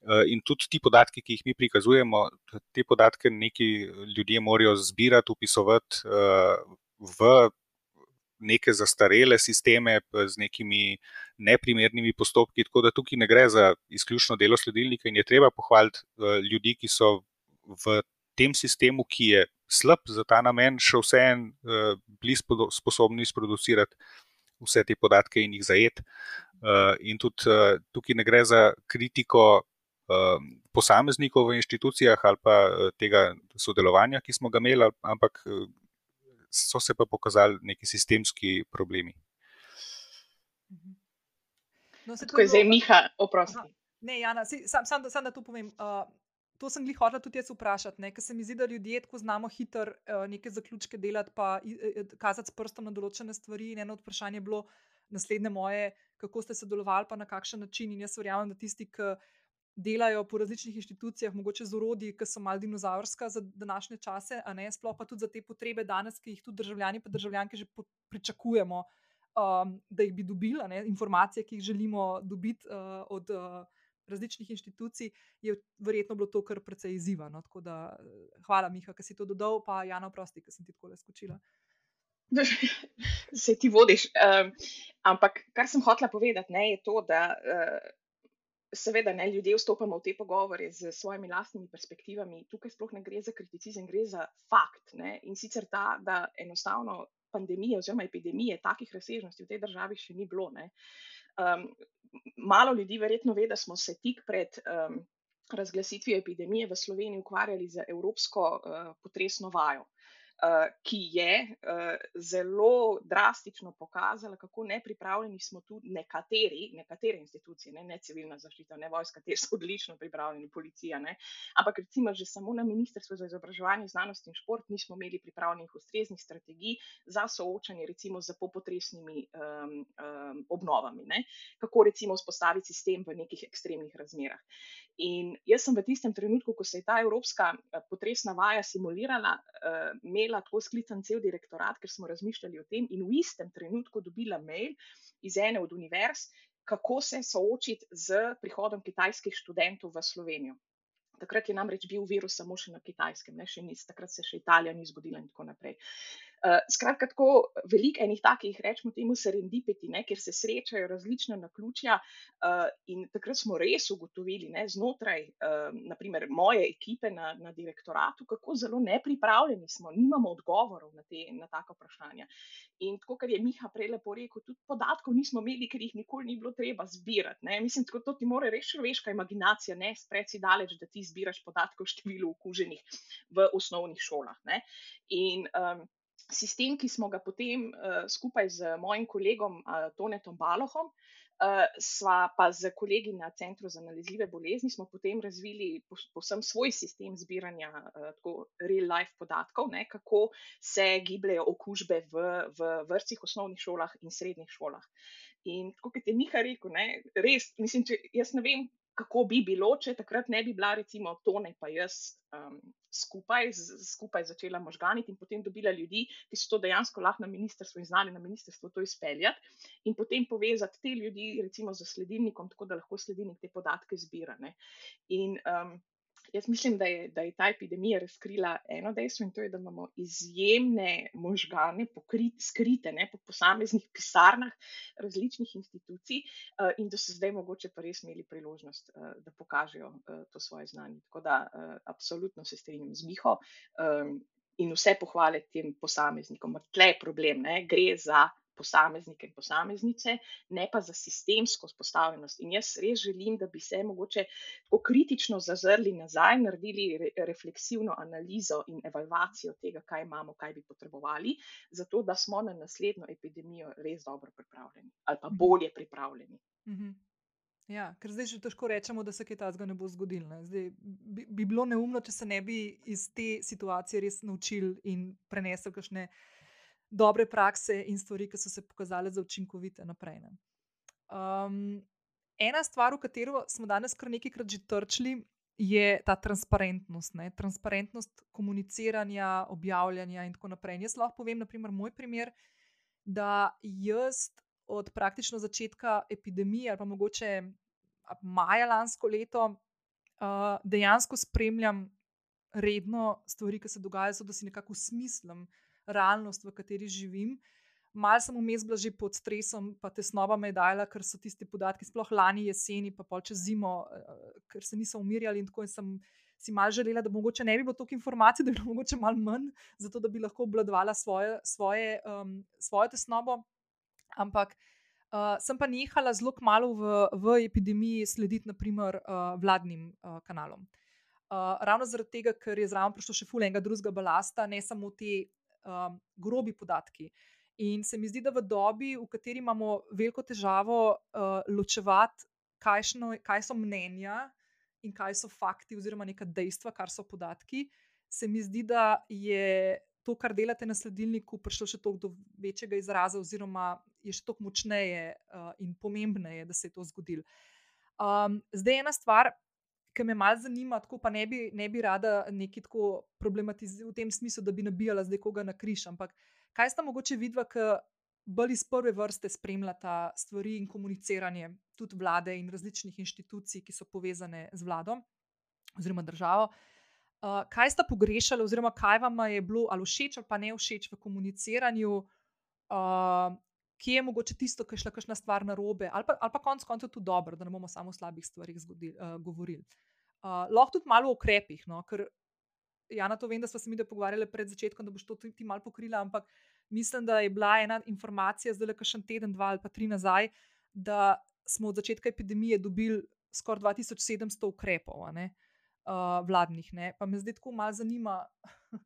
Uh, in tudi ti podatki, ki jih mi prikazujemo, te podatke neki ljudje morajo zbirati, upisovati uh, v neke zastarele sisteme z nekimi neprimernimi postopki. Tako da tukaj ne gre za izključno delo sledilnika in je treba pohvaliti ljudi, ki so v tem sistemu, ki je slab za ta namen, še vseeno uh, bili sposobni sproducirati vse te podatke in jih zajeti. Uh, in tudi uh, tukaj ne gre za kritiko uh, posameznikov v inštitucijah ali pa uh, tega sodelovanja, ki smo ga imeli, ampak uh, so se pa pokazali neki sistemski problemi. No, Tako je zdaj, Miha, oprosti. Ne, Jana, sam, sam, sam da to povem. Uh, to sem jih hotel tudi jaz vprašati, ker se mi zdi, da ljudje tako znamo hitro uh, neke zaključke delati, pa uh, kazati s prstom na določene stvari. In eno od vprašanj je bilo naslednje moje, kako ste sodelovali, pa na kakšen način. In jaz verjamem, da tisti, ki delajo po različnih inštitucijah, mogoče z urodji, ki so malo dinozavrska za današnje čase, a ne sploh pa tudi za te potrebe danes, ki jih tudi državljani in državljanke že pričakujemo. Um, da jih bi dobili, informacije, ki jih želimo dobiti uh, od uh, različnih inštitucij, je verjetno bilo to kar precej izzivano. Da, eh, hvala, Miha, da si to dodal, pa Jana, prosti, ker sem ti tako le skočila. Se ti vodiš. Um, ampak kar sem hotela povedati, ne, je to, da uh, seveda ne ljudje vstopamo v te pogovore z svojimi lastnimi perspektivami. Tukaj sploh ne gre za kriticizem, gre za fakt. Ne, in sicer ta, da enostavno pandemije oziroma epidemije takih razsežnosti v tej državi še ni bilo. Um, malo ljudi verjetno ve, da smo se tik pred um, razglasitvijo epidemije v Sloveniji ukvarjali z evropsko uh, potresno vajo. Eh, ki je uh, zelo drastično pokazala, kako nepripravljeni smo tu nekateri, nekatere institucije, ne, ne civilna zaščita, ne vojska, te so odlično pripravljeni, policija. Ne, ampak recimo že samo na Ministrstvu za izobraževanje, znanost in šport nismo imeli pripravljenih ustreznih strategij za soočanje recimo z popotresnimi um, um, obnovami. Ne, kako recimo vzpostaviti sistem v nekih ekstremnih razmerah. In jaz sem v tistem trenutku, ko se je ta evropska potresna vaja simulirala, uh, imela tako sklican cel direktorat, ker smo razmišljali o tem, in v istem trenutku dobila mail iz ene od univerz, kako se soočiti z prihodom kitajskih študentov v Slovenijo. Takrat je namreč bil virus samo še na kitajskem, ne še nič, takrat se še Italija ni zbudila in tako naprej. Uh, Uh, skratka, tako veliko enih takih, rečemo temu, serendipeti, ne, kjer se srečajo različne naključja. Uh, in takrat smo res ugotovili, ne, znotraj uh, naprimer, moje ekipe na, na direktoratu, kako zelo nepripravljeni smo, nimamo odgovorov na, te, na taka vprašanja. In tako, kar je Miha prej lepo rekel, tudi podatkov nismo imeli, ker jih nikoli ni bilo treba zbirati. Ne. Mislim, da to ti mora res človeška imaginacija, ne spreci daleč, da ti zbiraš podatke o številu okuženih v osnovnih šolah. Ne. In um, sistem, ki smo ga potem uh, skupaj z mojim kolegom uh, Tonetom Balohom, uh, sva pa z kolegi na Centru za nalezljive bolezni, smo potem razvili posebno svoj sistem zbiranja uh, real-life podatkov, ne, kako se gibljajo okužbe v, v vrstih, osnovnih šolah in srednjih šolah. In kot je Miha rekel, ne, res, mislim, če, jaz ne vem, kako bi bilo, če takrat ne bi bila, recimo, Tone pa jaz um, skupaj, skupaj začela možganiti in potem dobila ljudi, ki so to dejansko lahko na ministrstvu in znali na ministrstvu to izpeljati in potem povezati te ljudi, recimo, z sledilnikom, tako da lahko sledilnik te podatke zbira. Ne. In um, Jaz mislim, da je, da je ta epidemija razkrila eno dejstvo in to je, da imamo izjemne možgane, pokrit, skrite ne, po posameznih pisarnah različnih institucij uh, in da so zdaj mogoče pa res imeli priložnost, uh, da pokažejo uh, to svoje znanje. Tako da absolutno se strinjam z Miho in vse pohvale tem posameznikom. Tle je problem, ne, gre za posameznike in posameznice, ne pa za sistemsko spostavljenost. In jaz res želim, da bi se mogoče tako kritično zazrli nazaj, naredili re refleksivno analizo in evalvacijo tega, kaj imamo, kaj bi potrebovali, zato da smo na naslednjo epidemijo res dobro pripravljeni ali pa mhm. bolje pripravljeni. Mhm. Ja, ker zdaj že težko rečemo, da se kaj takega ne bo zgodilo. Zdaj, bi, bi bilo neumno, če se ne bi iz te situacije res naučili in prenesli kakšne dobre prakse in stvari, ki so se pokazale za učinkovite naprej. Um, ena stvar, v katero smo danes kar nekajkrat že trčili, je ta transparentnost. Ne? Transparentnost komuniciranja, objavljanja in tako naprej. In jaz lahko povem, naprimer, moj primer, da jaz od praktično začetka epidemije, ali pa mogoče maja lansko leto, uh, dejansko spremljam redno stvari, ki se dogajajo, da si nekako usmislim realnost, v kateri živim. Mal sem vmes bila že pod stresom, pa tesnoba me je dala, ker so tisti podatki, sploh lani jeseni, pa pol čez zimo, eh, ker se niso umirjali. In tako in sem si mal želela, da mogoče ne bi bilo toliko informacij, da bi bilo mogoče malo manj, zato da bi lahko obladvala svoje, svoje, um, svojo tesnobo. Ampak uh, sem pa nehala zelo malo v, v epidemiji slediti, naprimer, uh, vladnim uh, kanalom. Uh, ravno zaradi tega, ker je zraven prišlo še fulenga drugega balasta, ne samo te um, grobi podatki. In se mi zdi, da v dobi, v kateri imamo veliko težavo uh, ločevati, kaj, šno, kaj so mnenja in kaj so fakti, oziroma neka dejstva, kar so podatki, se mi zdi, da je to, kar delate na sledilniku, prišlo še toliko do večjega izraza, oziroma je še toliko močneje uh, in pomembneje, da se je to zgodilo. Um, zdaj, ena stvar, ki me malo zanima, tako pa ne bi, ne bi rada nekaj tako problematizirala v tem smislu, da bi nabijala zdaj koga na križ. Ampak kaj sta mogoče vidva, ki bolj iz prve vrste spremljata stvari in komuniciranje tudi vlade in različnih inštitucij, ki so povezane z vlado oziroma državo. Uh, kaj sta pogrešali, oziroma kaj vam je bilo ali všeč ali pa ne všeč v komuniciranju, uh, kje je mogoče tisto, ki je šla kakšna stvar na robe, ali pa, ali pa konec koncev tudi dobro, da ne bomo samo o slabih stvarih uh, govorili. Uh, lahko tudi malo o ukrepih, no, ker Jana, to vem, da smo se mi da pogovarjali pred začetkom, da boš to ti malo pokrila, ampak mislim, da je bila ena informacija, zdaj le kakšen teden, dva ali pa tri nazaj, da smo od začetka epidemije dobili skoraj 2700 ukrepov, ne, uh, vladnih. Ne. Pa me zdaj tako malo zanima,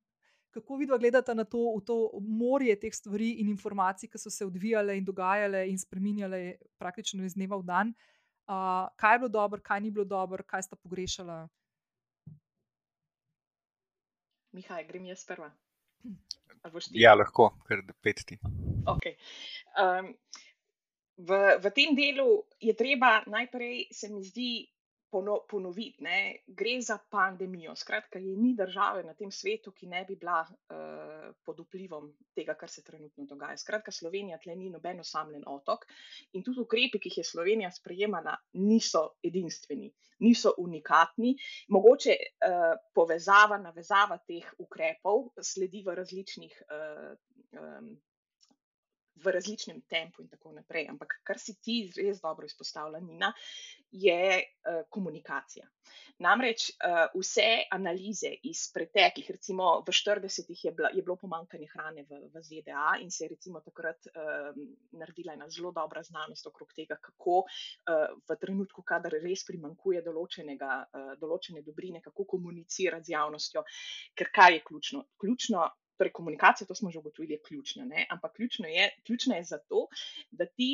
kako vidva gledata na to, to morje teh stvari in informacij, ki so se odvijale in dogajale in spreminjale praktično iz dneva v dan. Uh, kaj je bilo dobro, kaj ni bilo dobro, kaj sta pogrešala? Mihaj, grem jaz prva. Ja, lahko, ker da peti. Okay. Um, v, v tem delu je treba najprej, se mi zdi, ponoviti. Ne? Gre za pandemijo. Skratka, je ni države na tem svetu, ki ne bi bila uh, pod vplivom tega, kar se trenutno dogaja. Skratka, Slovenija tle ni noben osamljen otok in tudi ukrepi, ki jih je Slovenija sprejemala, niso edinstveni, niso unikatni. Mogoče uh, povezava, navezava teh ukrepov sledi v različnih. Uh, um, V različnem tempu, in tako naprej. Ampak, kar si ti res dobro izpostavlja, Nina, je uh, komunikacija. Namreč uh, vse analize iz preteklih, recimo v 40-ih je, je bilo pomankanje hrane v, v ZDA in se je recimo takrat uh, naredila ena zelo dobra znanost okrog tega, kako uh, v trenutku, kadar res primankuje določenega, uh, določene dobrine, kako komunicirati z javnostjo, ker kaj je ključno? Ključno Torej, komunikacija, to smo že ugotovili, je ključna. Ne? Ampak ključno je, ključno je zato, da ti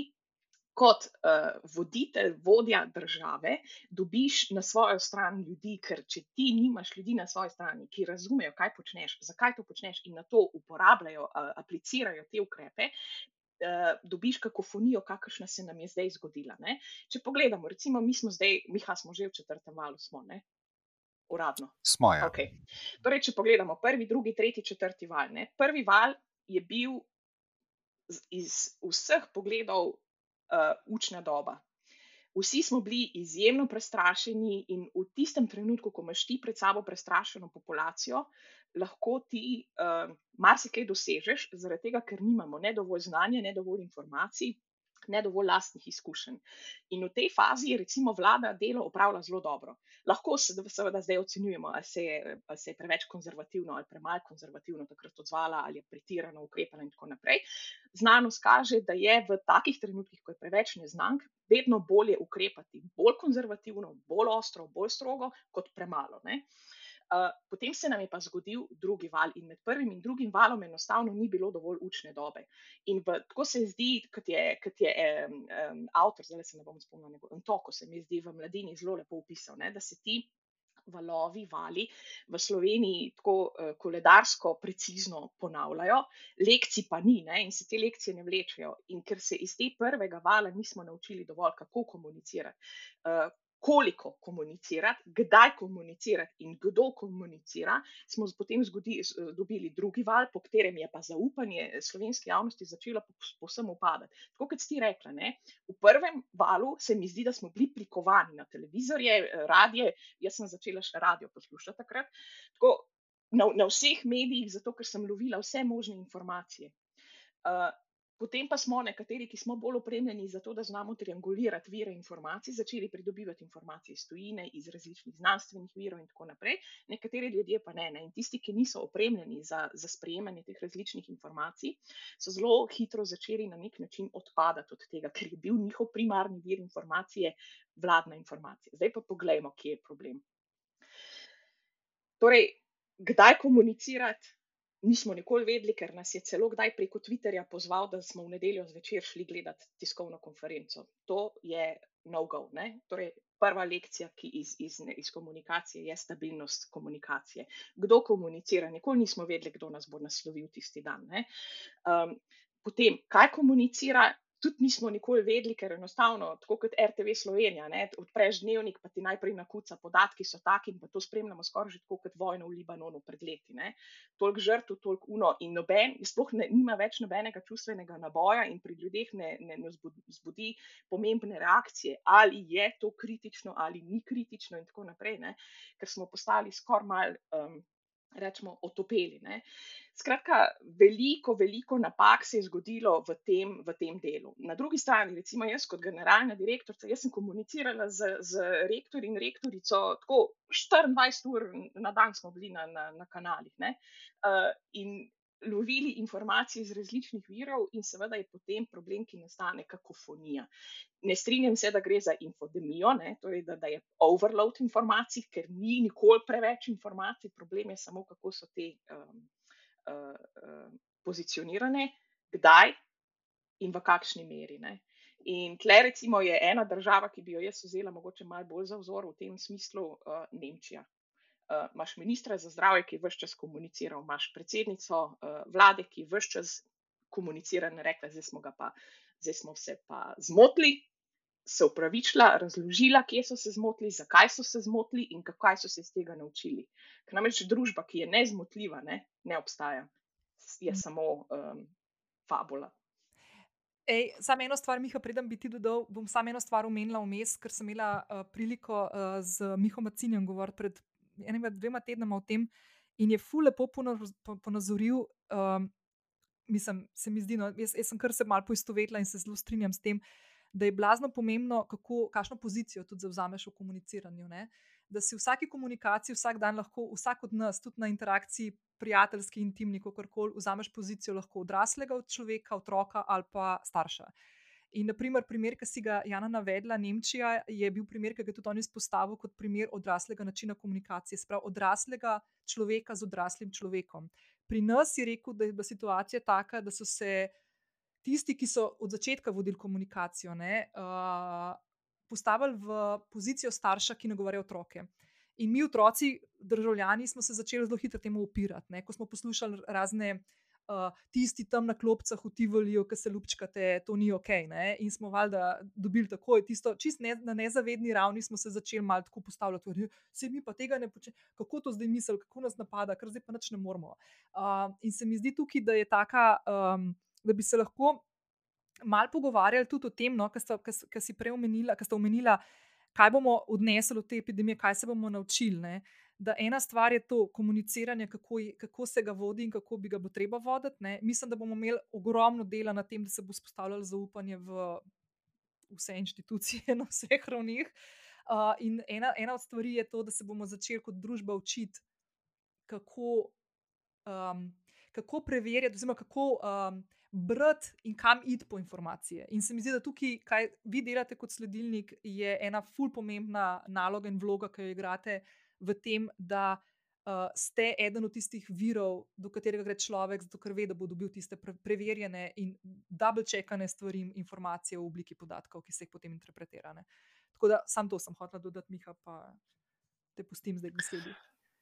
kot uh, voditelj, vodja države, dobiš na svojo stran ljudi, ker če ti nimaš ljudi na svoji strani, ki razumejo, kaj počneš, zakaj to počneš in na to uporabljajo, uh, aplicirajo te ukrepe. Uh, dobiš kakofonijo, kakršna se nam je zdaj zgodila. Ne? Če pogledamo, recimo, mi smo zdaj, mi smo že v četrtem valu, smo, ne? Uradno. Smo, ja. Okay. Torej, če pogledamo prvi, drugi, tretji, četrti val. Ne? Prvi val je bil iz vseh pogledov uh, učna doba. Vsi smo bili izjemno prestrašeni, in v tistem trenutku, ko imaš ti pred sabo prestrašeno populacijo, lahko ti uh, marsikaj dosežeš, zaradi tega, ker nimamo ne dovolj znanja, ne dovolj informacij, ne dovolj lastnih izkušenj. In v tej fazi recimo vlada delo opravila zelo dobro. Lahko se seveda zdaj ocenjujemo, ali se, je, ali se je preveč konzervativno ali premalo konzervativno takrat odzvala, ali je pretirano ukrepala in tako naprej. Znanost kaže, da je v takih trenutkih, ko je preveč neznank, vedno bolje ukrepati bolj konzervativno, bolj ostro, bolj strogo, kot premalo. Ne? Uh, potem se nam je pa zgodil drugi val, in med prvim in drugim valom enostavno ni bilo dovolj učne dobe. In v, tako se zdi, kot je, kot je um, um, avtor, zdaj se ne bom spomnil, in to, ko se mi zdi v mladini zelo lepo opisal, ne, da se ti valovi, vali v Sloveniji tako uh, koledarsko precizno ponavljajo, lekcij pa ni ne, in se te lekcije ne vlečejo. In ker se iz te prvega vala nismo naučili dovolj, kako komunicirati. Koliko komunicirati, kdaj komunicirati in kdo komunicira, smo potem zgodi, dobili drugi val, po katerem je pa zaupanje slovenske javnosti začelo posebno upadati. Tako kot ste rekli, ne, v prvem valu se mi zdi, da smo bili prikovani na televizorje, radije. Jaz sem začela še radio poslušati takrat. Tako, na, na vseh medijih, zato ker sem lovila vse možne informacije. Uh, Potem pa smo nekateri, ki smo bolj opremljeni za to, da znamo triangulirati vire informacij, začeli pridobivati informacije iz tujine, iz različnih znanstvenih virov in tako naprej. Nekateri ljudje pa ne. ne. In tisti, ki niso opremljeni za, za sprejemanje teh različnih informacij, so zelo hitro začeli na nek način odpadati od tega, ker je bil njihov primarni vir informacije vladna informacija. Zdaj pa pogledajmo, kje je problem. Torej, kdaj komunicirati? Nismo nikoli vedeli, ker nas je celo kdaj preko Twitterja pozval, da smo v nedeljo zvečer šli gledati tiskovno konferenco. To je no-go. Torej, prva lekcija iz, iz, iz komunikacije je stabilnost komunikacije. Kdo komunicira? Nikoli nismo vedeli, kdo nas bo naslovil tisti dan. Um, potem, kaj komunicira, tudi nismo nikoli vedeli, ker enostavno, tako kot RTV Slovenija, ne, odpreš dnevnik, pa ti najprej nakuca podatki, so taki in pa to spremljamo skoraj že tako kot vojno v Libanonu pred leti. Toliko žrtv, toliko uno in noben, sploh ne, nima več nobenega čustvenega naboja in pri ljudeh ne, ne, ne zbudi pomembne reakcije, ali je to kritično ali ni kritično in tako naprej, ne, ker smo postali skoraj mal. Um, rečemo, otopeli. Ne. Skratka, veliko, veliko napak se je zgodilo v tem, v tem delu. Na drugi strani, recimo jaz kot generalna direktorica, jaz sem komunicirala z, z rektor in rektorico, tako 24 ur na dan smo bili na, na, na kanalih. Uh, in lovili informacije iz različnih virov, in seveda je potem problem, ki nastane kakofonija. Ne strinjam se, da gre za infodemijo, ne, torej da, da je overload informacij, ker ni nikoli preveč informacij, problem je samo, kako so te um, uh, uh, pozicionirane, kdaj in v kakšni meri. Ne. In tle, recimo, je ena država, ki bi jo jaz vzela mogoče malo bolj za vzor v tem smislu, uh, Nemčija uh, imaš ministra za zdravje, ki vse čas komunicira, imaš predsednico uh, vlade, ki vse čas komunicira in rekla, zdaj smo, pa, zdaj smo se pa zmotili, se upravičila, razložila, kje so se zmotili, zakaj so se zmotili in kaj so se iz tega naučili. Ker namreč družba, ki je nezmotljiva, ne, ne obstaja, je samo um, fabula. Ej, samo eno stvar, Miha, predem bi ti dodal, bom samo eno stvar omenila vmes, ker sem imela uh, priliko uh, z Mihom Macinjem govoriti pred enima, dvema tednoma o tem in je fu lepo ponazoril. Um, mislim, se mi zdi, no, jaz, jaz sem kar se malo poistovetila in se zelo strinjam s tem, da je blazno pomembno, kako, kakšno pozicijo tudi zauzameš v komuniciranju. Ne? Da si v vsaki komunikaciji, vsak dan lahko, vsak od nas, tudi na interakciji, prijateljski, intimni, kako koli, vzameš pozicijo lahko odraslega od človeka, otroka ali pa starša. In, naprimer, primer, ki si ga Jana navedla, Nemčija, je bil primer, ki ga je tudi on izpostavil kot primer odraslega načina komunikacije, sprav odraslega človeka z odraslim človekom. Pri nas je rekel, da je bila situacija taka, da so se tisti, ki so od začetka vodili komunikacijo, ne, uh, postavili v pozicijo starša, ki nagovarja otroke. In mi, otroci, državljani, smo se začeli zelo hitro temu upirati. Ne, ko smo poslušali razne uh, tisti tam na klopcah v Tivoliu, ki se lupčkate, to ni ok. Ne? In smo valjda dobili takoj tisto, čist ne, na nezavedni ravni smo se začeli malo tako postavljati, se mi pa tega ne počne, kako to zdaj misli, kako nas napada, kar zdaj pa nič ne moramo. Uh, in se mi zdi tukaj, da je taka, um, da bi se lahko. mal pogovarjali tudi o tem, no, kar si prej omenila, kar ste omenila, kaj bomo odnesli od te epidemije, kaj se bomo naučili. Ne? Da ena stvar je to komuniciranje, kako, kako se ga vodi in kako bi ga bo treba voditi. Ne? Mislim, da bomo imeli ogromno dela na tem, da se bo spostavljalo zaupanje v vse institucije na vseh ravnih. Uh, in ena, ena od stvari je to, da se bomo začeli kot družba učiti, kako, um, kako preverjati, oziroma kako um, brati in kam iti po informacije. In se mi zdi, da tukaj, kaj vi delate kot sledilnik, je ena ful pomembna naloga in vloga, ki jo igrate v tem, da uh, ste eden od tistih virov, do katerega gre človek, zato ker ve, da bo dobil tiste pre preverjene in double-checkane stvari in informacije v obliki podatkov, ki se jih potem interpretirane. Tako da sam to sem hotel dodati, Miha, pa te pustim zdaj besedi.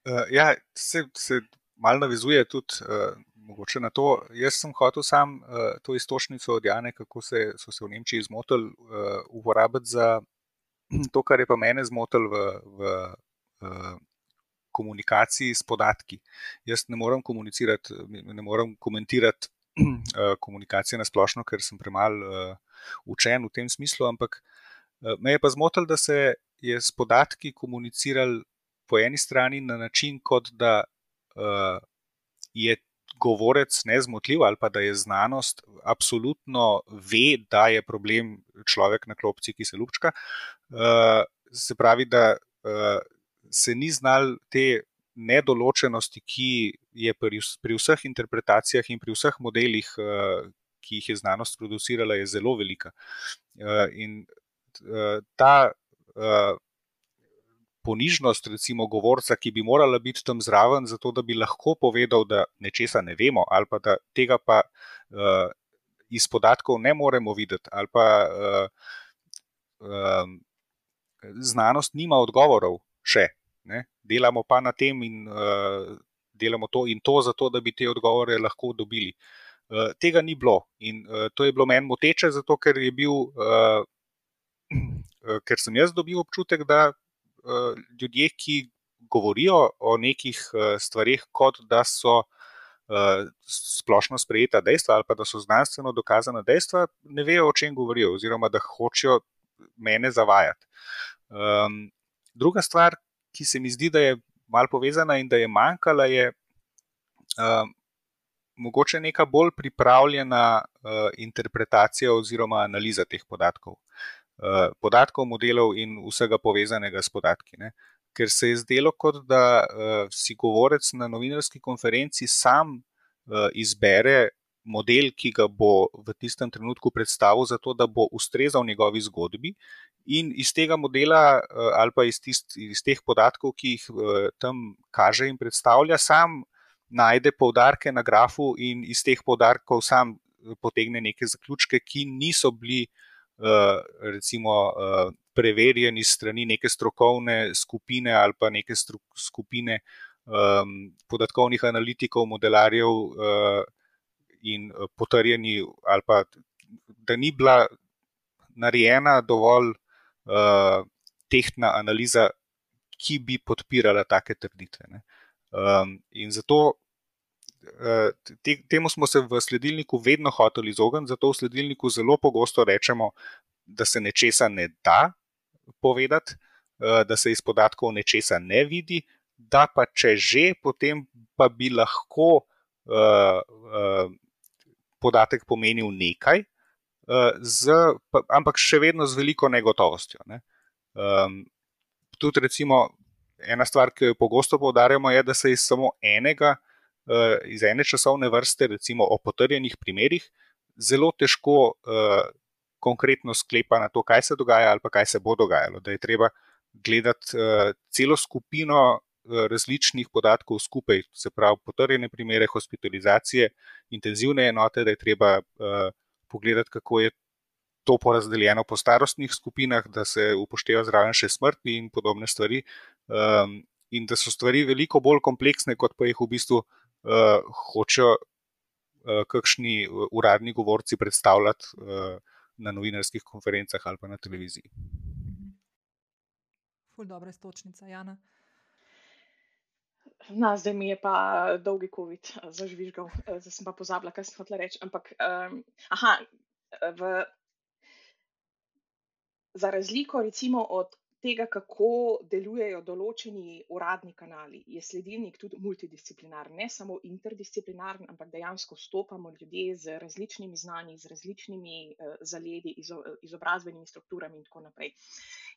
Uh, ja, se, se malo navezuje tudi uh, na to. Jaz sem hotel sam uh, to istočnico od Jana, kako se, so se v Nemčiji zmotili, uh, uporabiti za to, kar je pa mene zmotilo v, v komunikaciji s podatki. Jaz ne morem komunicirati, ne morem komentirati uh, komunikacije na splošno, ker sem premalo uh, učen v tem smislu, ampak me je pa zmotilo, da se je s podatki komunicirali po eni strani na način, kot da je govorec nezmotljiv ali pa da je znanost absolutno ve, da je problem človek na klopci, ki se lupčka. Se pravi, da se ni znal te nedoločenosti, ki je pri, pri vseh interpretacijah in pri vseh modelih, uh, ki jih je znanost producirala, je zelo velika. Uh, in uh, ta ponižnost, recimo, govorca, ki bi morala biti tam zraven, zato da bi lahko povedal, da nečesa ne vemo, ali pa da tega pa uh, iz podatkov ne moremo videti, ali pa uh, uh, znanost nima odgovorov še. Ne? Delamo pa na tem in uh, delamo to in to, zato da bi te odgovore lahko dobili. Uh, tega ni bilo in uh, to je bilo meni moteče, zato ker je bil. Uh, Ker sem jaz dobil občutek, da uh, ljudje, ki govorijo o nekih uh, stvarih, kot da so uh, splošno sprejeta dejstva ali pa da so znanstveno dokazana dejstva, ne vejo, o čem govorijo, oziroma da hočejo mene zavajati. Um, druga stvar, ki se mi zdi, da je malo povezana in da je manjkala, je. Um, Mogoče neka bolj pripravljena uh, interpretacija oziroma analiza teh podatkov. Eh, podatkov, modelov in vsega povezanega s podatki. Ne. Ker se je zdelo, kot da uh, si govorec na novinarski konferenci sam uh, izbere model, ki ga bo v tistem trenutku predstavil, zato da bo ustrezal njegovi zgodbi, in iz tega modela uh, ali pa iz, tist, iz teh podatkov, ki jih uh, tam kaže in predstavlja, sam najde poudarke na grafu in iz teh poudarkov sam potegne neke zaključke, ki niso bili. Eh, recimo, preverjeni strani neke strokovne skupine ali pa neke skupine um, podatkovnih analitikov, modelarjev uh, in potrjeni, ali pa da ni bila narejena dovolj uh, tehtna analiza, ki bi podpirala take trditve. Um, in zato Eh, te, temu smo se v sledilniku vedno hoteli izogniti, zato v sledilniku zelo pogosto rečemo, da se nečesa ne da povedati, eh, da se iz podatkov nečesa ne vidi, da pa če že, potem pa bi lahko uh, podatek pomenil nekaj, uh, z, pa, ampak še vedno z veliko negotovostjo. Ne. Um, tudi, recimo, ena stvar, ki jo pogosto poudarjamo, je, da se iz samo enega uh, iz ene časovne vrste, recimo o potrjenih primerih, zelo težko uh, konkretno sklepa na to, kaj se dogaja ali pa kaj se bo dogajalo. Da je treba gledati uh, celo skupino različnih podatkov skupaj, se pravi potrjene primere hospitalizacije, intenzivne enote, da je treba uh, pogledati, kako je. To porazdeljeno po starostnih skupinah, da se upošteva zraven še smrti in podobne stvari, um, in da so stvari veliko bolj kompleksne, kot pa jih v bistvu uh, hočejo uh, kakšni uradni govorci predstavljati uh, na novinarskih konferencah ali pa na televiziji. Ful, dobra istočnica, Jana. Na, zdaj mi je pa dolgi COVID zažvižgal, zdaj sem pa pozabila, kaj sem hotela reči. Ampak, um, aha, v, za razliko recimo od tega, kako delujejo določeni uradni kanali, je sledilnik tudi multidisciplinaren, ne samo interdisciplinaren, ampak dejansko vstopamo ljudje z različnimi znanji, z različnimi uh, zaledi, izo, izobrazbenimi strukturami in tako naprej.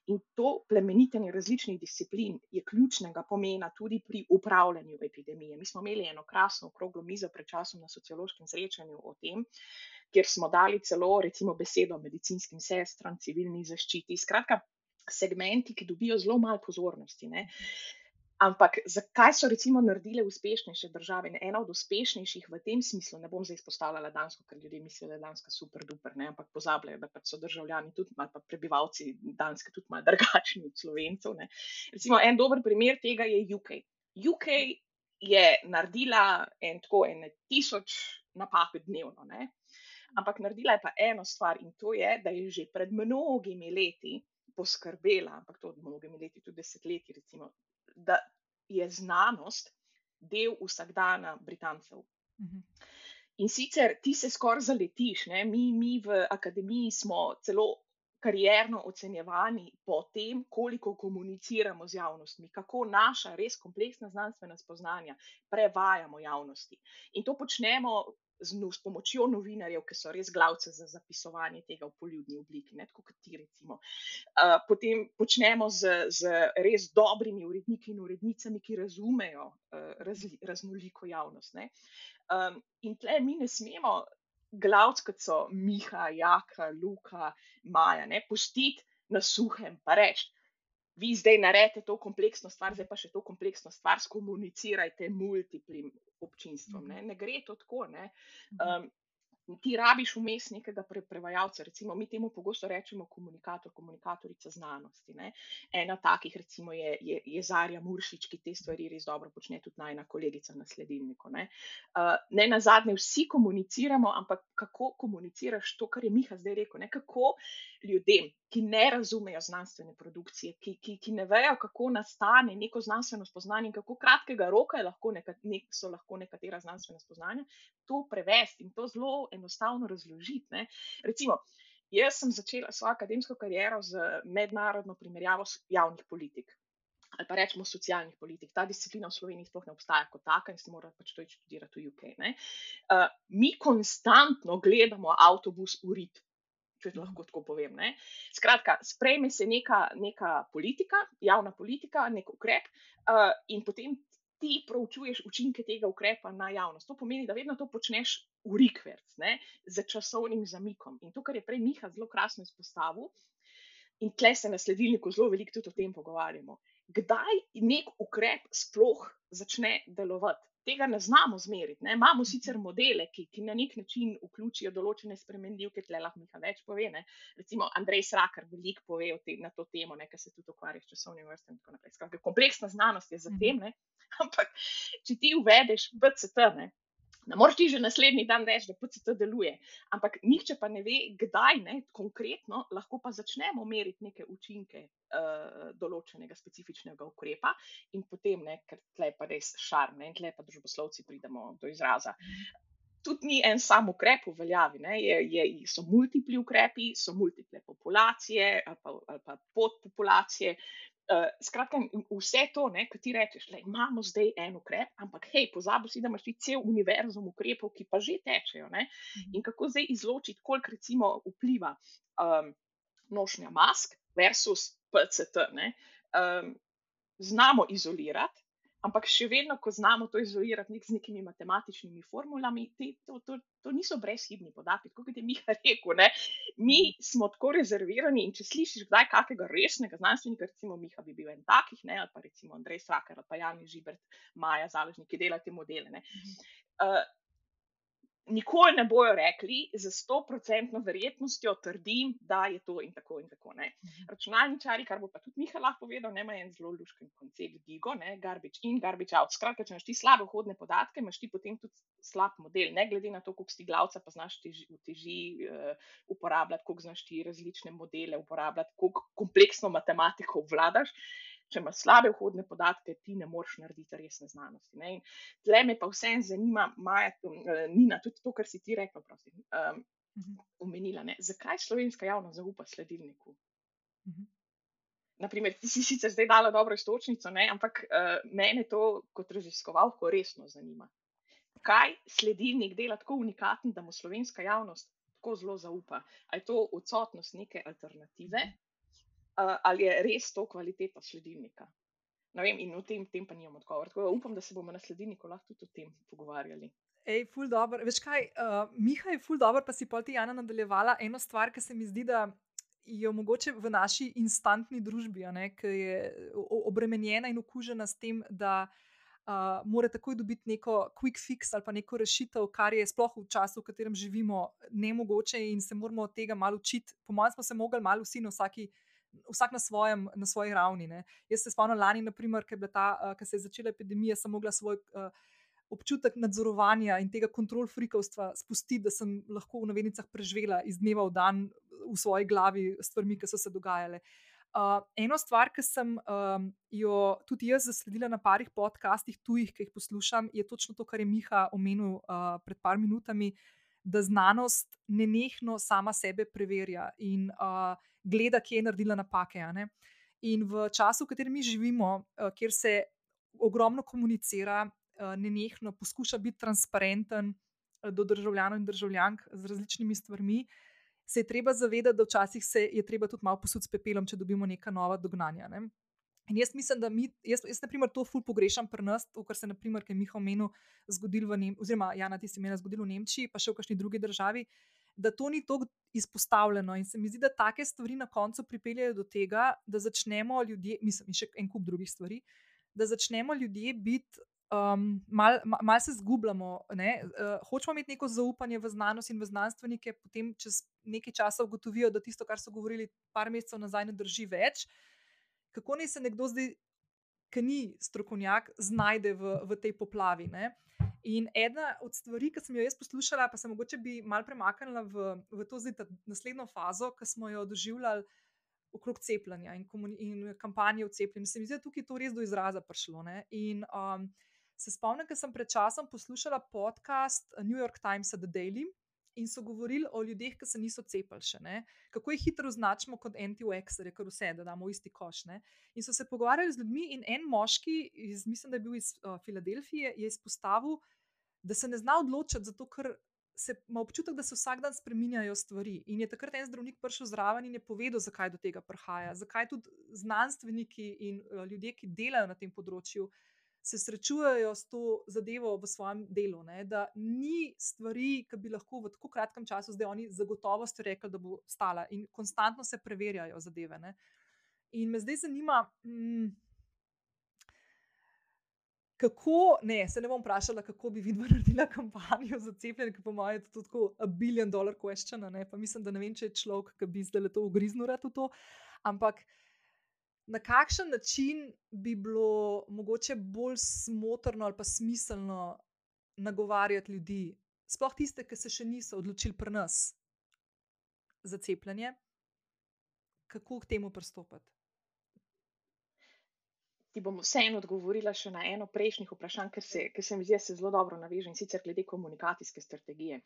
In to plemenitenje različnih disciplin je ključnega pomena tudi pri upravljanju epidemije. Mi smo imeli eno krasno okroglo mizo pred časom na sociološkem srečanju o tem, kjer smo dali celo recimo besedo medicinskim sestram, civilni zaščiti. Skratka, segmenti, ki dobijo zelo malo pozornosti. Ne? Ampak zakaj so recimo naredile uspešnejše države? Ena od uspešnejših v tem smislu, ne bom zdaj izpostavljala Dansko, ker ljudje mislijo, da je Danska super duper, ne? ampak pozabljajo, da pač so državljani tudi ali pa prebivalci Danske tudi malo drugačni od Slovencev. Ne? Recimo en dober primer tega je UK. UK je naredila en tako en tisoč napak dnevno, ne? ampak naredila je pa eno stvar in to je, da je že pred mnogimi leti poskrbela, ampak to od mnogimi leti, tudi desetletji, recimo, da je znanost del vsakdana Britancev. Mhm. In sicer ti se skoraj zaletiš, mi, mi v akademiji smo celo karjerno ocenjevani po tem, koliko komuniciramo z javnostmi, kako naša res kompleksna znanstvena spoznanja prevajamo javnosti. In to počnemo z, s pomočjo novinarjev, ki so res glavce za zapisovanje tega v poljudni obliki, ne, kot ti recimo. Uh, potem počnemo z, z res dobrimi uredniki in urednicami, ki razumejo uh, razli, raznoliko javnost. Um, in tle mi ne smemo glavc, kot so Miha, Jaka, Luka, Maja, ne, pustiti na suhem, pa reči vi zdaj naredite to kompleksno stvar, zdaj pa še to kompleksno stvar skomunicirajte multiplim občinstvom. Ne, ne gre to tako. Um, ti rabiš vmes nekega pre, prevajalca, recimo mi temu pogosto rečemo komunikator, komunikatorica znanosti. Ne. Ena takih recimo je, je, je Zarja Muršič, ki te stvari res dobro počne, tudi najna kolegica na sledilniku. Ne. Uh, ne na zadnje vsi komuniciramo, ampak kako komuniciraš to, kar je Miha zdaj rekel, ne. kako ljudem, ki ne razumejo znanstvene produkcije, ki, ki, ki ne vejo, kako nastane neko znanstveno spoznanje, kako kratkega roka lahko neka, nek, so lahko nekatera znanstvena spoznanja, to prevesti in to zelo enostavno razložiti. Ne. Recimo, jaz sem začela svojo akademsko kariero z mednarodno primerjavo javnih politik. Ali pa rečemo socialnih politik. Ta disciplina v Sloveniji sploh ne obstaja kot taka in se mora pač to študirati v UK. Uh, mi konstantno gledamo avtobus v rit, če lahko tako povem. Ne? Skratka, sprejme se neka, neka politika, javna politika, nek ukrep, uh, in potem ti proučuješ učinke tega ukrepa na javnost. To pomeni, da vedno to počneš v rikverc, z časovnim zamikom. In to, kar je prej Miha zelo krasno izpostavil, in tle se na sledilniku zelo veliko tudi o tem pogovarjamo. Kdaj nek ukrep sploh začne delovati? Tega ne znamo zmeriti. Ne? Imamo sicer modele, ki, ki na nek način vključijo določene spremenljivke, tle lahko Miha več pove. Ne? Recimo Andrej Srakar veliko pove te, na to temo, ker se tudi ukvarja s časovnim vrstem in tako naprej. Skratka, kompleksna znanost je za tem. Ne? Ampak, če ti uvedeš PCT, ne, ne moreš ti že naslednji dan reči, da PCT deluje. Ampak nihče pa ne ve, kdaj ne, konkretno lahko pa začnemo meriti neke učinke uh, določenega specifičnega ukrepa in potem, ne, ker tle pa res šarne in tle pa družboslovci pridemo do izraza. Tudi ni en sam ukrep v veljavi, je, je, so multipli ukrepi, so multiple populacije ali pa, ali pa podpopulacije, Uh, skratka, vse to, kar ti rečeš, da imamo zdaj en ukrep, ampak hej, pozabi si, da imaš ti cel univerzum ukrepov, ki pa že tečejo. Ne? Mhm. In kako zdaj izločiti, koliko recimo vpliva um, nošnja mask versus PCT. Um, znamo izolirati, Ampak še vedno, ko znamo to izolirati nek z nekimi matematičnimi formulami, te, to, to, to niso brezhibni podatki, kot je Miha rekel. Ne? Mi smo tako rezervirani in če slišiš kdaj kakega resnega znanstvenika, recimo Miha bi bil en takih, ne? ali pa recimo Andrej Srakar ali pa Jani Žibert, Maja Zaležnik, ki delajo te modele. Uh, nikoli ne bojo rekli, za 100% verjetnostjo trdim, da je to in tako in tako. Ne. Mhm. Računalničari, kar bo pa tudi Miha lahko povedal, ima en zelo lušken koncept, digo, ne, garbage in garbage out. Skratka, če imaš ti slabe vhodne podatke, imaš ti potem tudi slab model, ne glede na to, koliko si glavca, pa znaš teži, teži uh, uporabljati, koliko znaš ti različne modele uporabljati, koliko kompleksno matematiko vladaš če imaš slabe vhodne podatke, ti ne moreš narediti resne znanosti. Tle me pa vseeno zanima, Maja, eh, Nina, tudi to, kar si ti rekla. Um, omenila, ne, zakaj slovenska javnost zaupa sledilniku. Naprimer, ti si sicer zdaj dala dobro istočnico, ne, ampak uh, mene to kot raziskovalko resno zanima. Kaj sledilnik dela tako unikaten, da mu slovenska javnost tako zelo zaupa? Ali je to odsotnost neke alternative, uh, ali je res to kvaliteta sledilnika? Ne vem, in o tem, tem pa nimam odgovor. Tako upam, da se bomo na sledilniku lahko tudi o tem pogovarjali. Ej, ful dobro. Veš kaj, uh, Miha je ful dobro, pa si pa ti Jana nadaljevala. Eno stvar, ki se mi zdi, da je mogoče v naši instantni družbi, ki je obremenjena in okužena s tem, da uh, mora takoj dobiti neko quick fix ali pa neko rešitev, kar je sploh v času, v katerem živimo, ne mogoče in se moramo od tega malo učiti. Po mojem, smo se mogli malo vsi na vsaki. Vsak na, svojem, na svoji ravni. Ne. Jaz se spomnim lani, naprimer, ko uh, se je začela epidemija, sem mogla svoj uh, občutek nadzorovanja in tega kontrolfrikovstva spustiti, da sem lahko v novinicah preživela iz dneva v dan v svoji glavi stvarmi, ki so se dogajale. Uh, eno stvar, ki sem um, jo tudi jaz zasledila na parih podcastih, tujih, ki jih poslušam, je točno to, kar je Miha omenil uh, pred par minutami, da znanost nenehno sama sebe preverja in uh, gleda, kje je naredila napake. In v času, v katerem mi živimo, uh, kjer se ogromno komunicira, uh, nenehno poskuša biti transparenten uh, do državljanov in državljank z različnimi stvarmi, se je treba zavedati, da včasih se je treba tudi malo posuditi s pepelom, če dobimo neka nova dognanja. Ne? In jaz mislim, da mi, jaz, jaz naprimer, to ful pogrešam pri nas, to, kar se je, naprimer, kaj Miha omenil, zgodilo v Nemčiji, oziroma Jana, ti si imela zgodilo v Nemčiji, pa še v kakšni drugi državi, da to ni tako izpostavljeno. In se mi zdi, da take stvari na koncu pripeljejo do tega, da začnemo ljudje, mislim, in še en kup drugih stvari, da začnemo ljudje biti um, malo mal se zgubljamo. Uh, hočemo imeti neko zaupanje v znanost in v znanstvenike, potem čez nekaj časa ugotovijo, da tisto, kar so govorili par mesecev nazaj, ne drži več. Kako naj se nekdo zdaj, ki ni strokovnjak, znajde v, v tej poplavi? Ne? In ena od stvari, ki sem jo jaz poslušala, pa se mogoče bi mal premaknila v, v to zdaj, naslednjo fazo, ki smo jo doživljali okrog cepljenja in, in kampanje o cepljenju. Se mi zdi, da tukaj to res do izraza prišlo. In um, se spomnim, da sem pred časom poslušala podcast New York Timesa The Daily in so govorili o ljudeh, ki se niso cepili še. Ne? Kako jih hitro označimo kot anti-vaxxere, ker vse, da damo v isti koš. Ne? In so se pogovarjali z ljudmi, in en moški, iz, mislim, da je bil iz uh, Filadelfije, je izpostavil, da se ne zna odločiti, zato ker ima občutek, da se vsak dan spremenjajo stvari. In je takrat en zdravnik prišel zraven in je povedal, zakaj do tega prihaja, zakaj tudi znanstveniki in uh, ljudje, ki delajo na tem področju, se srečujejo s to zadevo v svojem delu. Ne? Da ni stvari, ki bi lahko v tako kratkem času zdaj oni zagotovost rekli, da bo stala in konstantno se preverjajo zadeve. Ne? In me zdaj zanima. Mm, Kako, ne, se ne bom vprašala, kako bi videla naredila kampanjo za cepljenje, ki po mojem je to tako a billion dollar question. Ne? Pa mislim, da ne vem, če je človek, ki bi zdaj to ugriznil v to. Ampak na kakšen način bi bilo mogoče bolj smotrno ali pa smiselno nagovarjati ljudi, sploh tiste, ki se še niso odločili pri nas za cepljenje, kako k temu pristopiti? Ti bom vseeno odgovorila še na eno prejšnjih vprašanj, ker se, ker se mi zdi, da se zelo dobro naveže in sicer glede komunikacijske strategije.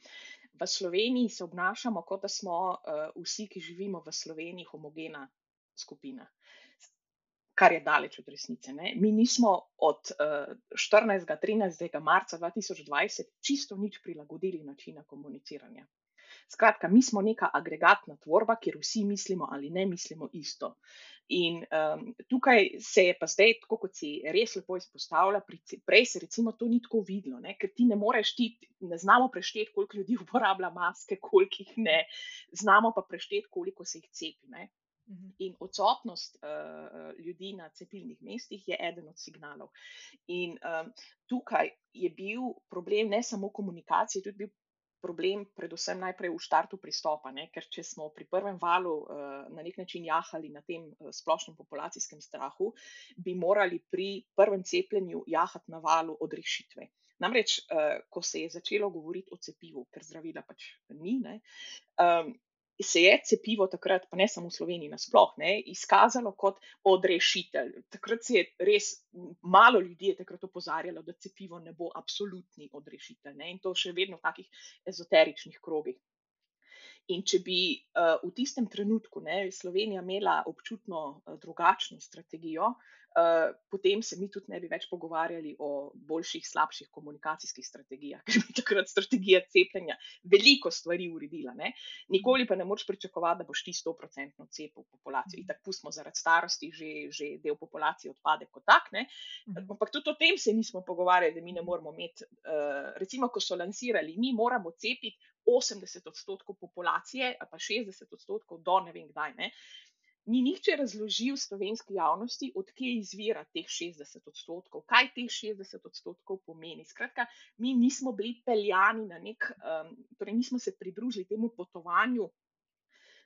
V Sloveniji se obnašamo, kot da smo uh, vsi, ki živimo v Sloveniji, homogena skupina kar je daleč od resnice. Ne? Mi nismo od uh, 14. 13. marca 2020 čisto nič prilagodili načina komuniciranja. Skratka, mi smo neka agregatna tvorba, kjer vsi mislimo ali ne mislimo isto. In um, tukaj se je pa zdaj, tako kot si res lepo izpostavlja, prej se recimo to ni tako videlo, ne? ker ti ne moreš, ti ne znamo prešteti, koliko ljudi uporablja maske, koliko jih ne, znamo pa prešteti, koliko se jih cepi. Ne? Mhm. In odsotnost uh, ljudi na cepilnih mestih je eden od signalov. In um, tukaj je bil problem ne samo komunikacije, tudi bil problem, predvsem najprej v štartu pristopa. Ne? Ker če smo pri prvem valu uh, na nek način jahali na tem uh, splošnem populacijskem strahu, bi morali pri prvem cepljenju jahati na valu odrešitve. Namreč, uh, ko se je začelo govoriti o cepivu, ker zdravila pač ni. Ne, um, se je cepivo takrat, pa ne samo v Sloveniji, nasplošno, izkazalo kot odrešitelj. Takrat se je res malo ljudi je takrat opozarjalo, da cepivo ne bo absolutni odrešitelj ne? in to še vedno v takih ezoteričnih krogih. In če bi uh, v tistem trenutku ne, Slovenija imela občutno uh, drugačno strategijo, uh, potem se mi tudi ne bi več pogovarjali o boljših, slabših komunikacijskih strategijah, ker bi takrat strategija cepljenja veliko stvari uredila. Ne. Nikoli pa ne moreš pričakovati, da boš ti 100% cepil populacijo. In tako pustimo zaradi starosti, že, že del populacije odpade kot tak. Ne. Mhm. Ampak tudi o tem se nismo pogovarjali, da mi ne moramo imeti, uh, recimo, ko so lansirali, mi moramo cepiti 80 odstotkov populacije, pa 60 odstotkov do ne vem kdaj. Ne. Ni nihče razložil slovenski javnosti, odkje izvira teh 60 odstotkov, kaj teh 60 odstotkov pomeni. Skratka, mi nismo bili peljani na nek, um, torej nismo se pridružili temu potovanju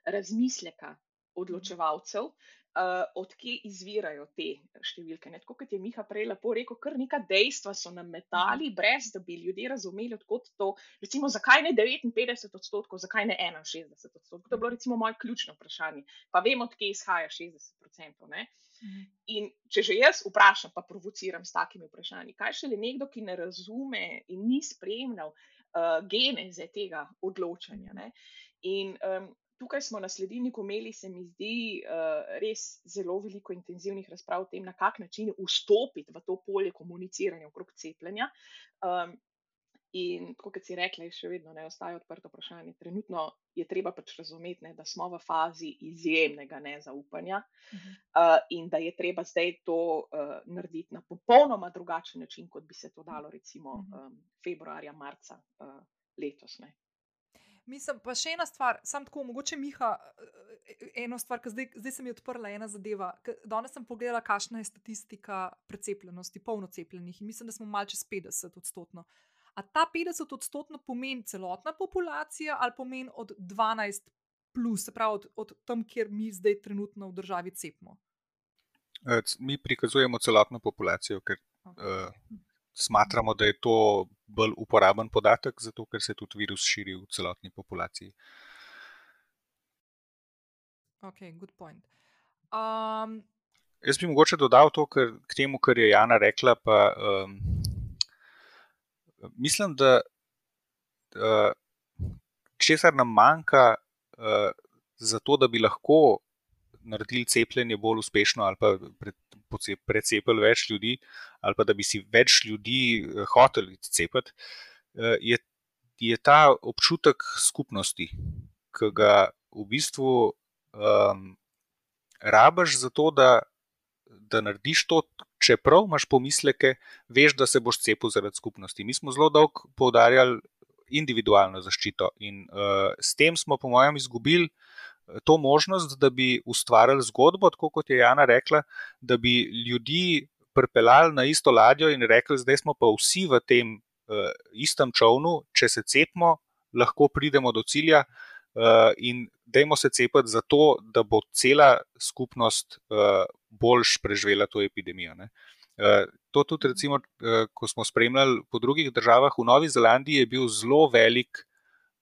razmisleka odločevalcev, uh, odkje izvirajo te številke. Ne? Tako kot je Miha prej lepo rekel, kar neka dejstva so nam metali, brez da bi ljudje razumeli, odkot to. Recimo, zakaj ne 59 odstotkov, zakaj ne 61 odstotkov? To je bilo recimo moje ključno vprašanje. Pa vemo, odkje izhaja 60 odstotkov. In če že jaz vprašam, pa provociram s takimi vprašanji, kaj še le nekdo, ki ne razume in ni spremljal uh, geneze tega odločanja. Ne? In um, tukaj smo na sledilniku imeli, se mi zdi, uh, res zelo veliko intenzivnih razprav o tem, na kak način vstopiti v to polje komuniciranja okrog cepljenja. Um, In, kot si rekla, je še vedno ne ostaje odprto vprašanje. Trenutno je treba pač razumeti, ne, da smo v fazi izjemnega nezaupanja uh -huh. uh, in da je treba zdaj to uh, narediti na popolnoma drugačen način, kot bi se to dalo, recimo, uh -huh. um, februarja, marca uh, letos. Ne. Mislim, pa še ena stvar, sam tako, mogoče Miha, eno stvar, ki zdaj, zdaj se mi je odprla ena zadeva. Danes sem pogledala, kakšna je statistika precepljenosti, polno cepljenih in mislim, da smo malce čez 50 odstotkov. A ta 50 odstotkov pomeni celotna populacija ali pomeni od 12 plus, se pravi od, od tam, kjer mi zdaj trenutno v državi cepimo? Mi prikazujemo celotno populacijo, ker okay. uh, smatramo, da je to bolj uporaben podatek, zato ker se tudi virus širi v celotni populaciji. Ok, good point. Um, Jaz bi mogoče dodal to, kar, k temu, kar je Jana rekla. Pa, um, mislim, da uh, česar nam manjka, uh, zato da bi lahko naredili cepljenje bolj uspešno ali pa precepili več ljudi, ali pa da bi si več ljudi eh, hoteli cepiti, eh, je, je ta občutek skupnosti, ki ga v bistvu um, rabiš za to, da, da narediš to. Čeprav imaš pomisleke, veš, da se boš cepil zaradi skupnosti. Mi smo zelo dolgo poudarjali individualno zaščito in uh, s tem smo, po mojem, izgubili to možnost, da bi ustvarjali zgodbo, tako kot je Jana rekla, da bi ljudi pripeljali na isto ladjo in rekli, da smo pa vsi v tem uh, istem čovnu, če se cepimo, lahko pridemo do cilja. Uh, in dajmo se cepiti zato, da bo cela skupnost uh, boljš preživela to epidemijo. Uh, to tudi, recimo, uh, ko smo spremljali po drugih državah, v Novi Zelandiji je bil zelo velik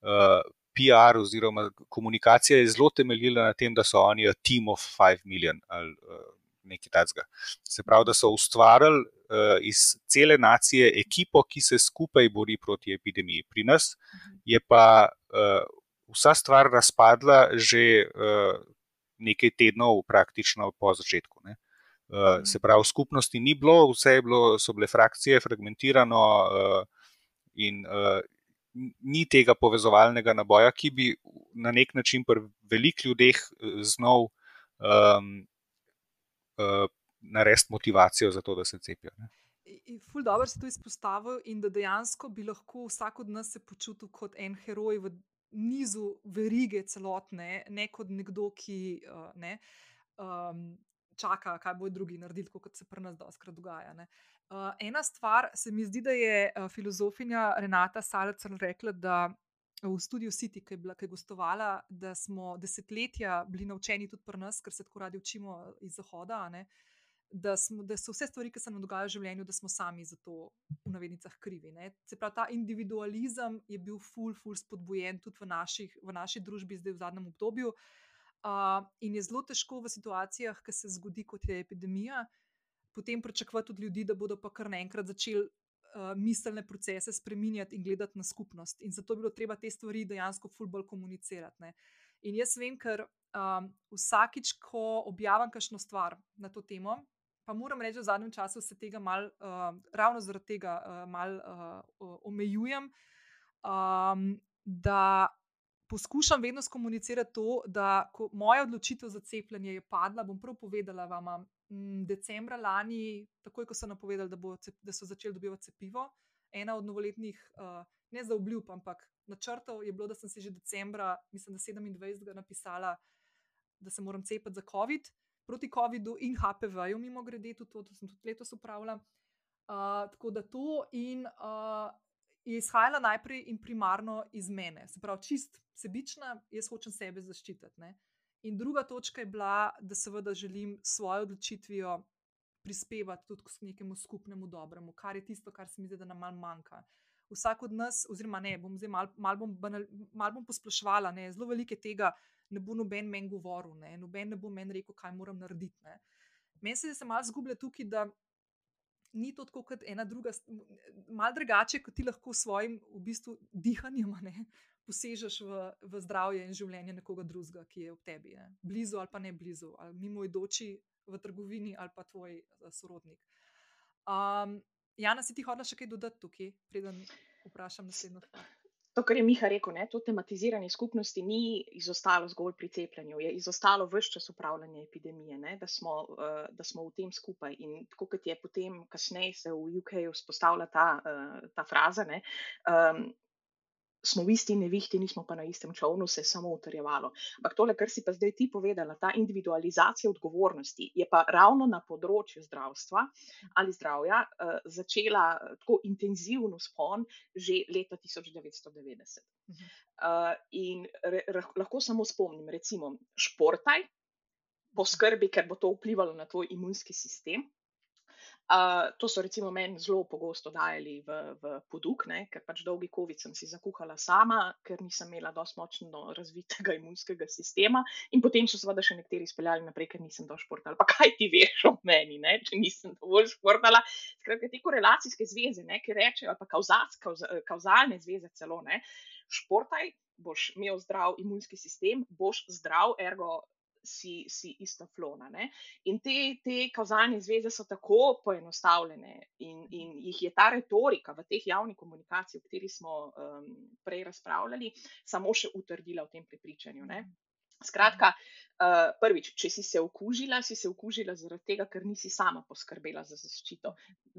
uh, PR oziroma komunikacija je zelo temeljila na tem, da so oni a team of 5 milijon ali uh, nekaj takega. Se pravi, da so ustvarjali uh, iz cele nacije ekipo, ki se skupaj bori proti epidemiji. Pri nas je pa uh, vsa stvar razpadla že uh, nekaj tednov, praktično po začetku. Ne. Uh, se pravi, skupnosti ni bilo, vse bilo, so bile frakcije, fragmentirano, uh, in uh, ni tega povezovalnega naboja, ki bi na nek način pri velikih ljudeh eh, znal um, uh, narediti motivacijo za to, da se cepijo. Ne. Ful dobro se to izpostavil in da dejansko bi lahko vsak od nas se počutil kot en heroj v nizu verige celotne, ne kot nekdo, ki uh, ne, um, čaka, kaj bo drugi naredili, kot se pri nas doskrat dogaja. Ne. Uh, ena stvar se mi zdi, da je uh, filozofinja Renata Salcer rekla, da v studiu City, ki je, bila, ki je gostovala, da smo desetletja bili naučeni tudi pri nas, ker se tako radi učimo iz Zahoda, ne, da, smo, da so vse stvari, ki se nam dogajajo v življenju, da smo sami za to v navednicah krivi. Ne. Se pravi, ta individualizem je bil ful, ful spodbujen tudi v, naših, v naši družbi zdaj v zadnjem obdobju. Uh, in je zelo težko v situacijah, ki se zgodi, kot je epidemija, potem pričakovati od ljudi, da bodo pa kar naenkrat začeli uh, miselne procese spremenjati in gledati na skupnost. In zato bi bilo treba te stvari dejansko fulbol komunicirati. Ne. In jaz vem, ker um, vsakič, ko objavim kakšno stvar na to temo, pa moram reči, da v zadnjem času se tega mal, uh, ravno zaradi tega uh, mal uh, omejujem. Um, da poskušam vedno skomunicirati to, da ko moja odločitev za cepljenje je padla, bom prav povedala vam. Decembra lani, takoj ko so napovedali, da, bo, da so začeli dobivati cepivo, ena od novoletnih, uh, ne za obljub, ampak načrtov je bilo, da sem si že decembra, mislim, da 27. napisala, da se moram cepiti za COVID, proti COVID-u in HPV-ju, mimo grede, tudi to, to sem tudi letos upravila. Uh, tako da to in uh, je izhajala najprej in primarno iz mene, se pravi, čist sebična, jaz hočem sebe zaščititi. Ne? In druga točka je bila, da seveda želim svojo odločitvijo prispevati tudi k nekemu skupnemu dobremu, kar je tisto, kar se mi zdi, da nam malo manjka. Vsak od nas, oziroma ne, bom zdaj malo mal bom, mal bom posplošvala, ne, zelo velike tega ne bo noben meni govoril, ne, noben ne bo meni rekel, kaj moram narediti. Meni se je malo zgublja tukaj, da ni to tako kot ena druga, malo drugače, kot ti lahko s svojim v bistvu dihanjem ne, posežeš v, v zdravje in življenje nekoga drugega, ki je ob tebi, ne. blizu ali pa ne blizu, ali mimo idoči v trgovini ali pa tvoj uh, sorodnik. Um, Jana, si ti hodila še kaj dodati tukaj, preden vprašam naslednjo stvar? To, kar je Miha rekel, ne, to tematiziranje skupnosti ni izostalo zgolj pri cepljenju, je izostalo vse čas upravljanja epidemije, ne, da, smo, uh, da smo v tem skupaj. In tako kot je potem, kasneje se v UK vzpostavila ta, uh, ta fraza, ne, um, smo v isti nevihti, nismo pa na istem čovnu, se je samo utrjevalo. Ampak tole, kar si pa zdaj ti povedala, ta individualizacija odgovornosti je pa ravno na področju zdravstva ali zdravja uh, začela tako intenzivno spon že leta 1990. Uh, eh, in re, re, lahko samo spomnim, recimo, športaj, poskrbi, ker bo to vplivalo na tvoj imunski sistem. Uh, to so recimo meni zelo pogosto dajali v, v poduk, ne? ker pač dolgi COVID sem si zakuhala sama, ker nisem imela dosti močno razvitega imunskega sistema. In potem so seveda še nekateri speljali naprej, ker nisem dovolj športala. Pa kaj ti veš o meni, ne? če nisem dovolj športala? Skratka, te korelacijske zveze, ne? ki rečejo, ali pa kauzalne zveze celo, ne? športaj, boš imel zdrav imunski sistem, boš zdrav, ergo si, si ista flona. Ne? In te, te kauzalne zveze so tako poenostavljene in, in jih je ta retorika v teh javnih komunikacijah, o kateri smo um, prej razpravljali, samo še utrdila v tem prepričanju. Ne? Skratka, uh, prvič, če si se okužila, si se okužila zaradi tega, ker nisi sama poskrbela za zaščito.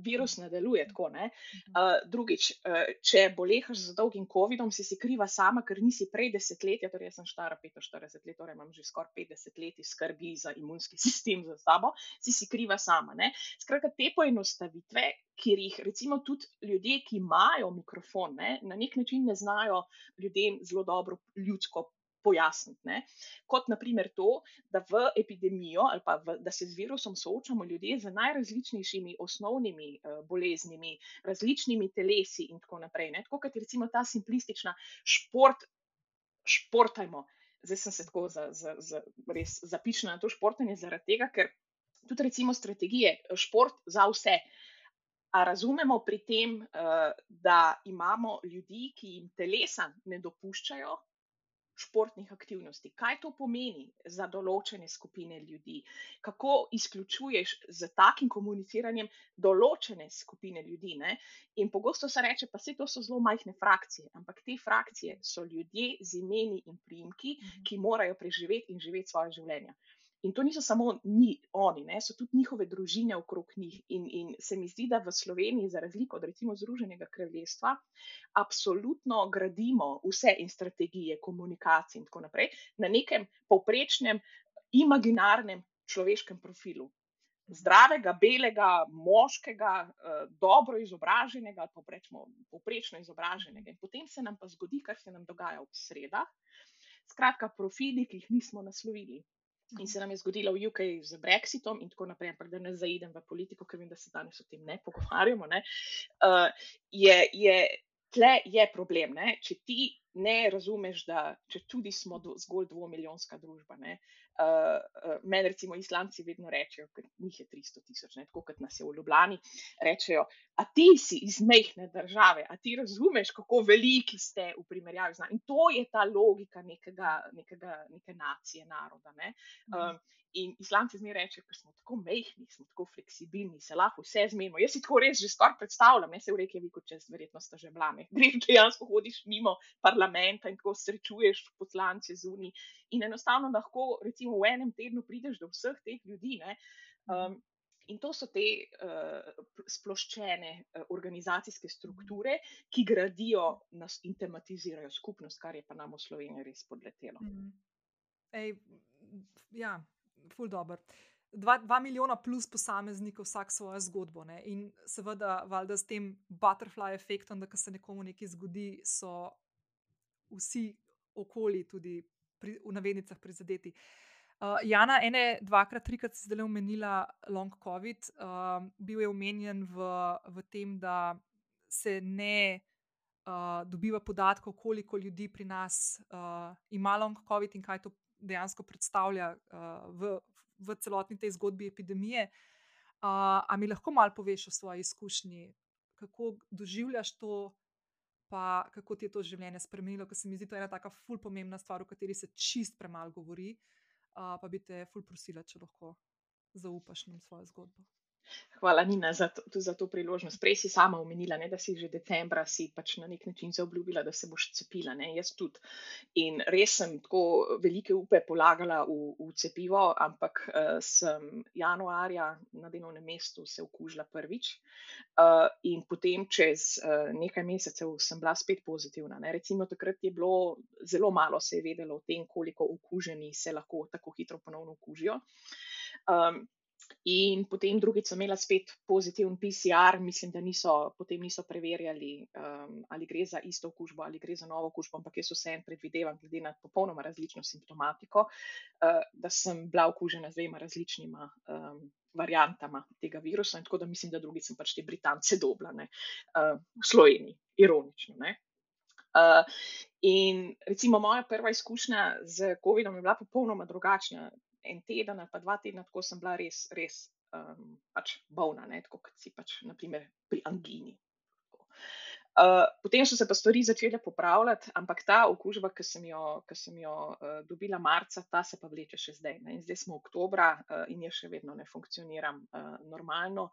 Virus ne deluje tako. Ne? Uh, drugič, uh, če bolehaš z dolgim COVID-om, si si kriva sama, ker nisi prej desetletja, torej jaz sem stara 45 let, torej imam že skoraj 50 let skrbi za imunski sistem za sabo, si si kriva sama. Ne? Skratka, te poenostavitve, kjer jih recimo tudi ljudje, ki imajo mikrofon, ne, na nek način ne znajo ljudem zelo dobro ljudsko pojasniti. Ne? Kot naprimer to, da v epidemijo ali pa v, da se z virusom soočamo ljudje z najrazličnejšimi osnovnimi uh, boleznimi, različnimi telesi in tako naprej. Ne? Tako kot je recimo ta simplistična šport, športajmo. Zdaj sem se tako za, za, za, res zapičila na to športanje, zaradi tega, ker tudi recimo strategije, šport za vse. A razumemo pri tem, uh, da imamo ljudi, ki jim telesa ne dopuščajo, športnih aktivnosti. Kaj to pomeni za določene skupine ljudi? Kako izključuješ z takim komuniciranjem določene skupine ljudi? Ne? In pogosto se reče, pa vse to so zelo majhne frakcije, ampak te frakcije so ljudje z imeni in primki, mhm. ki morajo preživeti in živeti svoje življenje. In to niso samo ni, oni, ne, so tudi njihove družine okrog njih. In, in se mi zdi, da v Sloveniji, za razliko od recimo Združenega kraljestva, absolutno gradimo vse in strategije, komunikacije in tako naprej na nekem povprečnem, imaginarnem človeškem profilu. Zdravega, belega, moškega, eh, dobro izobraženega, pa povprečno izobraženega. In potem se nam pa zgodi, kar se nam dogaja ob sredah. Skratka, profili, ki jih nismo naslovili. In se nam je zgodilo v UK z Brexitom, in tako naprej, ampak da ne zaidem v politiko, ker vem, da se danes o tem ne pogovarjamo. Ne? Uh, je, je, tle je problem. Ne? Če ti ne razumeš, da če tudi smo do, zgolj dvomilijonska družba. Ne, uh, uh, Meni, recimo, islamci vedno rečejo, ker njih je 300 tisoč, tako kot nas je v Ljubljani, rečejo, a ti si iz mehne države, a ti razumeš, kako veliki ste v primerjavi z nami. In to je ta logika nekega, nekega, neke nacije, naroda. Ne. Um, In islamci zmeraj rečejo, ker smo tako mehki, smo tako fleksibilni, se lahko vse zmenimo. Jaz si tako res že skoraj predstavljam, ne se v reki, kot če verjetno ste že blame. Greš dejansko hodiš mimo parlamenta in tako srečuješ poslance zunaj. In enostavno lahko, recimo, v enem tednu prideš do vseh teh ljudi. Um, in to so te uh, sploščene uh, organizacijske strukture, ki gradijo nas in tematizirajo skupnost, kar je pa nam v Sloveniji res podletelo. Mm. Ej, ja, ful dobr. Dva, dva milijona plus posameznikov, vsak svojo zgodbo. Ne? In seveda, valjda s tem butterfly efektom, da se nekomu nekaj zgodi, so vsi okoli tudi pri, v navednicah prizadeti. Uh, Jana, ene, dvakrat, trikrat si zdaj omenila long COVID. Uh, bil je omenjen v, v tem, da se ne uh, dobiva podatkov, koliko ljudi pri nas uh, ima long COVID in kaj to dejansko predstavlja uh, v, v celotni tej zgodbi epidemije. Uh, a mi lahko malo poveš o svoji izkušnji, kako doživljaš to, pa kako ti je to življenje spremenilo, ker se mi zdi to ena tako ful pomembna stvar, o kateri se čist premalo govori. Uh, pa bi te ful prosila, če lahko zaupaš nam svojo zgodbo. Hvala, Nina, za to, za to priložnost. Prej si sama omenila, ne, da si že decembra si pač na nek način zaobljubila, da se boš cepila. Ne, jaz tudi. In res sem tako velike upe polagala v, v cepivo, ampak uh, sem januarja na delovnem mestu se okužila prvič. Uh, in potem, čez uh, nekaj mesecev, sem bila spet pozitivna. Ne. Recimo, takrat je bilo zelo malo se je vedelo o tem, koliko okuženi se lahko tako hitro ponovno okužijo. Um, In potem drugič sem imela spet pozitiven PCR, mislim, da niso, potem niso preverjali, um, ali gre za isto okužbo ali gre za novo okužbo, ampak jaz vseeno predvidevam, glede na popolnoma različno simptomatiko, uh, da sem bila okužena z dvema različnima um, variantama tega virusa. Tako da mislim, da drugič sem pač te Britance dobila ne, uh, v Sloveniji, ironično. Ne. Uh, in recimo moja prva izkušnja z COVID-om je bila popolnoma drugačna en teden ali pa dva tedna, tako sem bila res, res um, pač bolna, ne? tako kot si pač naprimer pri angini. Uh, potem so se pa stvari začele popravljati, ampak ta okužba, ki sem jo, ki sem jo uh, dobila marca, ta se pa vleče še zdaj. Ne? In zdaj smo oktobra uh, in jaz še vedno ne funkcioniram uh, normalno.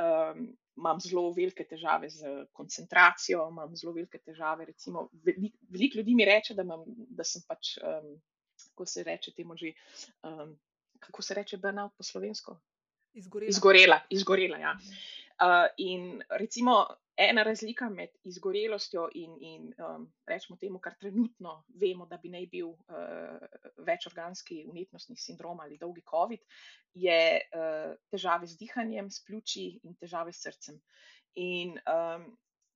Um, imam zelo velike težave z koncentracijo, imam zelo velike težave. Recimo, veliko velik ljudi mi reče, da, imam, da sem pač um, kako se reče temu že, um, kako se reče burnout po slovensko? Izgorela. Izgorela, izgorela ja. Uh, in recimo ena razlika med izgorelostjo in, in um, rečemo temu, kar trenutno vemo, da bi naj bil uh, večorganski unitnostni sindrom ali dolgi COVID, je uh, težave z dihanjem, s pljuči in težave s srcem. In um,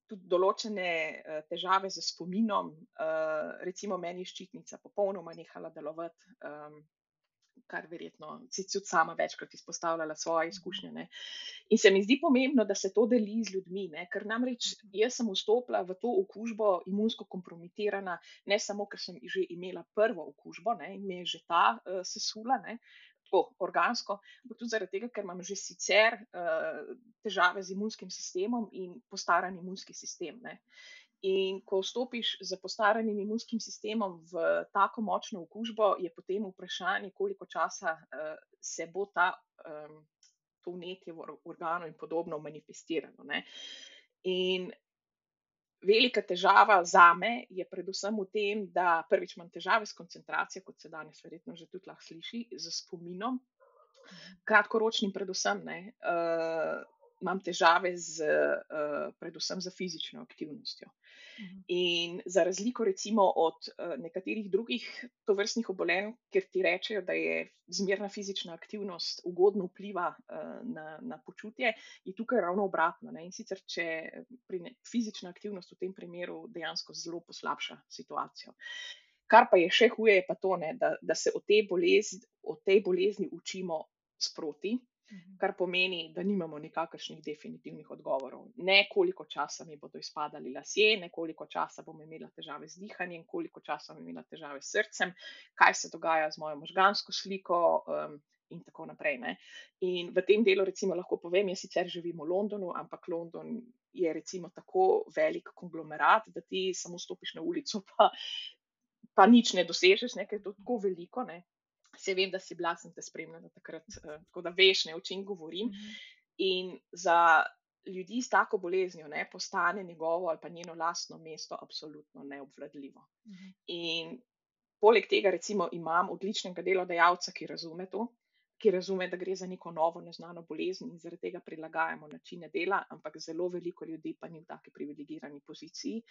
tudi določene uh, težave z spominom, uh, recimo meni je ščitnica popolnoma nehala delovati, um, kar verjetno si tudi sama večkrat izpostavljala svoje izkušnje. Ne. In se mi zdi pomembno, da se to deli z ljudmi, ne. ker namreč jaz sem vstopila v to okužbo imunsko kompromitirana, ne samo, ker sem že imela prvo okužbo ne, in me je že ta uh, sesula. Ne tako organsko, ampak tudi zaradi tega, ker imam že sicer uh, težave z imunskim sistemom in postaran imunski sistem. Ne. In ko vstopiš z postaranim imunskim sistemom v tako močno okužbo, je potem vprašanje, koliko časa uh, se bo ta, um, to vnetje v organu in podobno manifestiralo. Ne. In velika težava za me je predvsem v tem, da prvič imam težave s koncentracijo, kot se danes verjetno že tudi lahko sliši, z spominom, kratkoročnim, predvsem ne. Uh, imam težave z, uh, predvsem z fizično aktivnostjo. Mhm. In za razliko recimo od uh, nekaterih drugih tovrstnih obolenj, kjer ti rečejo, da je zmerna fizična aktivnost ugodno vpliva uh, na, na počutje, je tukaj ravno obratno. Ne? In sicer, če ne, fizična aktivnost v tem primeru dejansko zelo poslabša situacijo. Kar pa je še huje, je pa to, ne, da, da se o tej bolezni, o tej bolezni učimo sproti. Mhm. Kar pomeni, da nimamo nikakršnih definitivnih odgovorov. Ne koliko časa mi bodo izpadali lasje, ne koliko časa bom imela težave z dihanjem, koliko časa bom imela težave s srcem, kaj se dogaja z mojo možgansko sliko. Um, In tako naprej. Ne. In v tem delu, recimo, lahko povem, jaz sicer živim v Londonu, ampak London je recimo tako velik konglomerat, da ti samo stopiš na ulico, pa, pa nič ne dosežeš, ker je to tako veliko. Ne. Se vem, da si bila, sem te spremljala takrat, uh, tako da veš, ne, o čem govorim. -hmm. In za ljudi s tako boleznijo ne, postane njegovo ali pa njeno lastno mesto absolutno neobvladljivo. Mm -hmm. In poleg tega, recimo, imam odličnega delodajalca, ki razume to. Ki razume, da gre za neko novo, neznano bolezen in zaradi tega prilagajamo načine dela, ampak zelo veliko ljudi pa ni v taki privilegirani poziciji,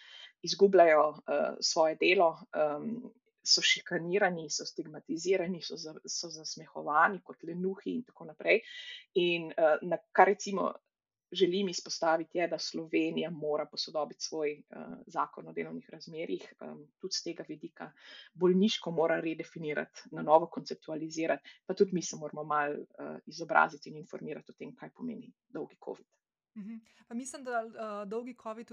izgubljajo uh, svoje delo, um, so šikanirani, so stigmatizirani, so, za, so zasmehovani kot lenuhi in tako naprej. In uh, na kar recimo želim izpostaviti, je, da Slovenija mora posodobiti svoj uh, zakon o delovnih razmerjih, um, tudi z tega vidika bolniško mora redefinirati, na novo konceptualizirati, pa tudi mi se moramo mal uh, izobraziti in informirati o tem, kaj pomeni dolgi COVID. Mhm. Mislim, da uh, dolgi COVID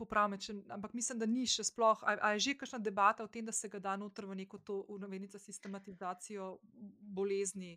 popravim, ampak mislim, da ni še sploh. Ali je že kakšna debata o tem, da se ga da noter v neko to, v novenico sistematizacijo bolezni?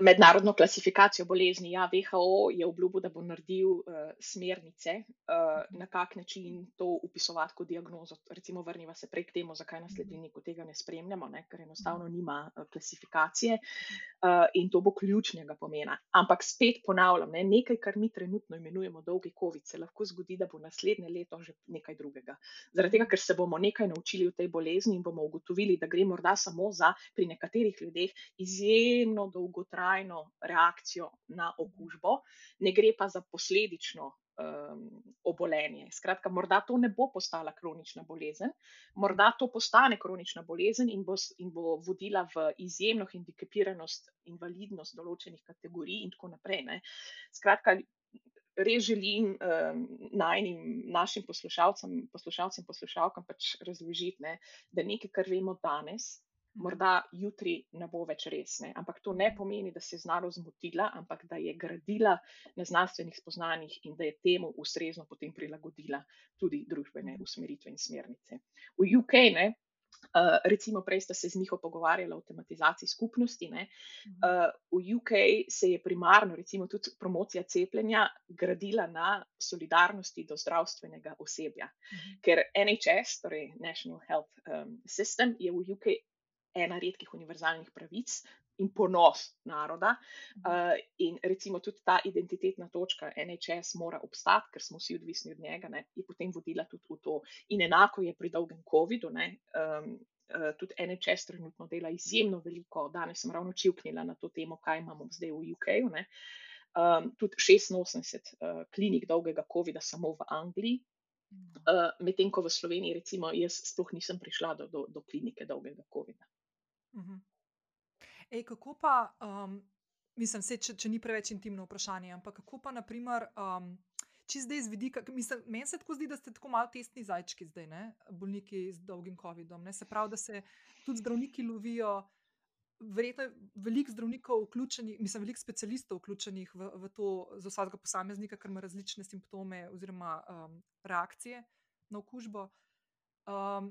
Mednarodno klasifikacijo bolezni. Ja, WHO je obljubil, da bo naredil uh, smernice, uh, na kak način to upisovati kot diagnozo. Recimo, vrniva se prek temu, zakaj na sledilniku tega ne spremljamo, ne? ker enostavno nima uh, klasifikacije uh, in to bo ključnega pomena. Ampak spet ponavljam, ne? nekaj, kar mi trenutno imenujemo dolgi COVID, se lahko zgodi, da bo naslednje leto že nekaj drugega. Zaradi tega, ker se bomo nekaj naučili o tej bolezni in bomo ugotovili, da gre morda samo za pri nekaterih ljudeh izjemno dolgotrajno trajno reakcijo na okužbo, ne gre pa za posledično um, obolenje. Skratka, morda to ne bo postala kronična bolezen, morda to postane kronična bolezen in bo, in bo vodila v izjemno hendikepiranost, invalidnost določenih kategorij in tako naprej. Ne. Skratka, res želim um, najnim, našim poslušalcem, poslušalcem poslušalkam pač razložiti, ne, da nekaj, kar vemo danes, morda jutri ne bo več resne. Ampak to ne pomeni, da se je znano zmotila, ampak da je gradila na znanstvenih spoznanjih in da je temu ustrezno potem prilagodila tudi družbene usmeritve in smernice. V UK, ne, Uh, recimo, prej ste se z njiho pogovarjali o tematizaciji skupnosti. Uh, v UK se je primarno, recimo, tudi promocija cepljenja gradila na solidarnosti do zdravstvenega osebja. Uh -huh. Ker NHS, torej National Health um, System, je v UK ena redkih univerzalnih pravic in ponos naroda. Uh, in recimo tudi ta identitetna točka NHS mora obstati, ker smo vsi odvisni od njega, ne, je potem vodila tudi v to. In enako je pri dolgem COVID-u. Um, Uh, tudi NHS trenutno dela izjemno veliko. Danes sem ravno čivknila na to temo, kaj imamo zdaj v UK. Um, tudi 86 uh, klinik dolgega COVID-a samo v Angliji, uh, medtem ko v Sloveniji, recimo, jaz sploh nisem prišla do, do, do klinike dolgega COVID-a. Mhm. Ej, kako pa, um, mislim, se, če, če ni preveč intimno vprašanje, ampak kako pa, naprimer, um, če zdaj z vidika, mislim, meni se tako zdi, da ste tako malo testni zajčki zdaj, ne? bolniki z dolgim COVID-om. Ne? Se pravi, da se tudi zdravniki lovijo. Verjetno je veliko zdravnikov vključenih, mislim, veliko specialistov vključenih v, v to za vsakega posameznika, ker ima različne simptome oziroma um, reakcije na okužbo. Um,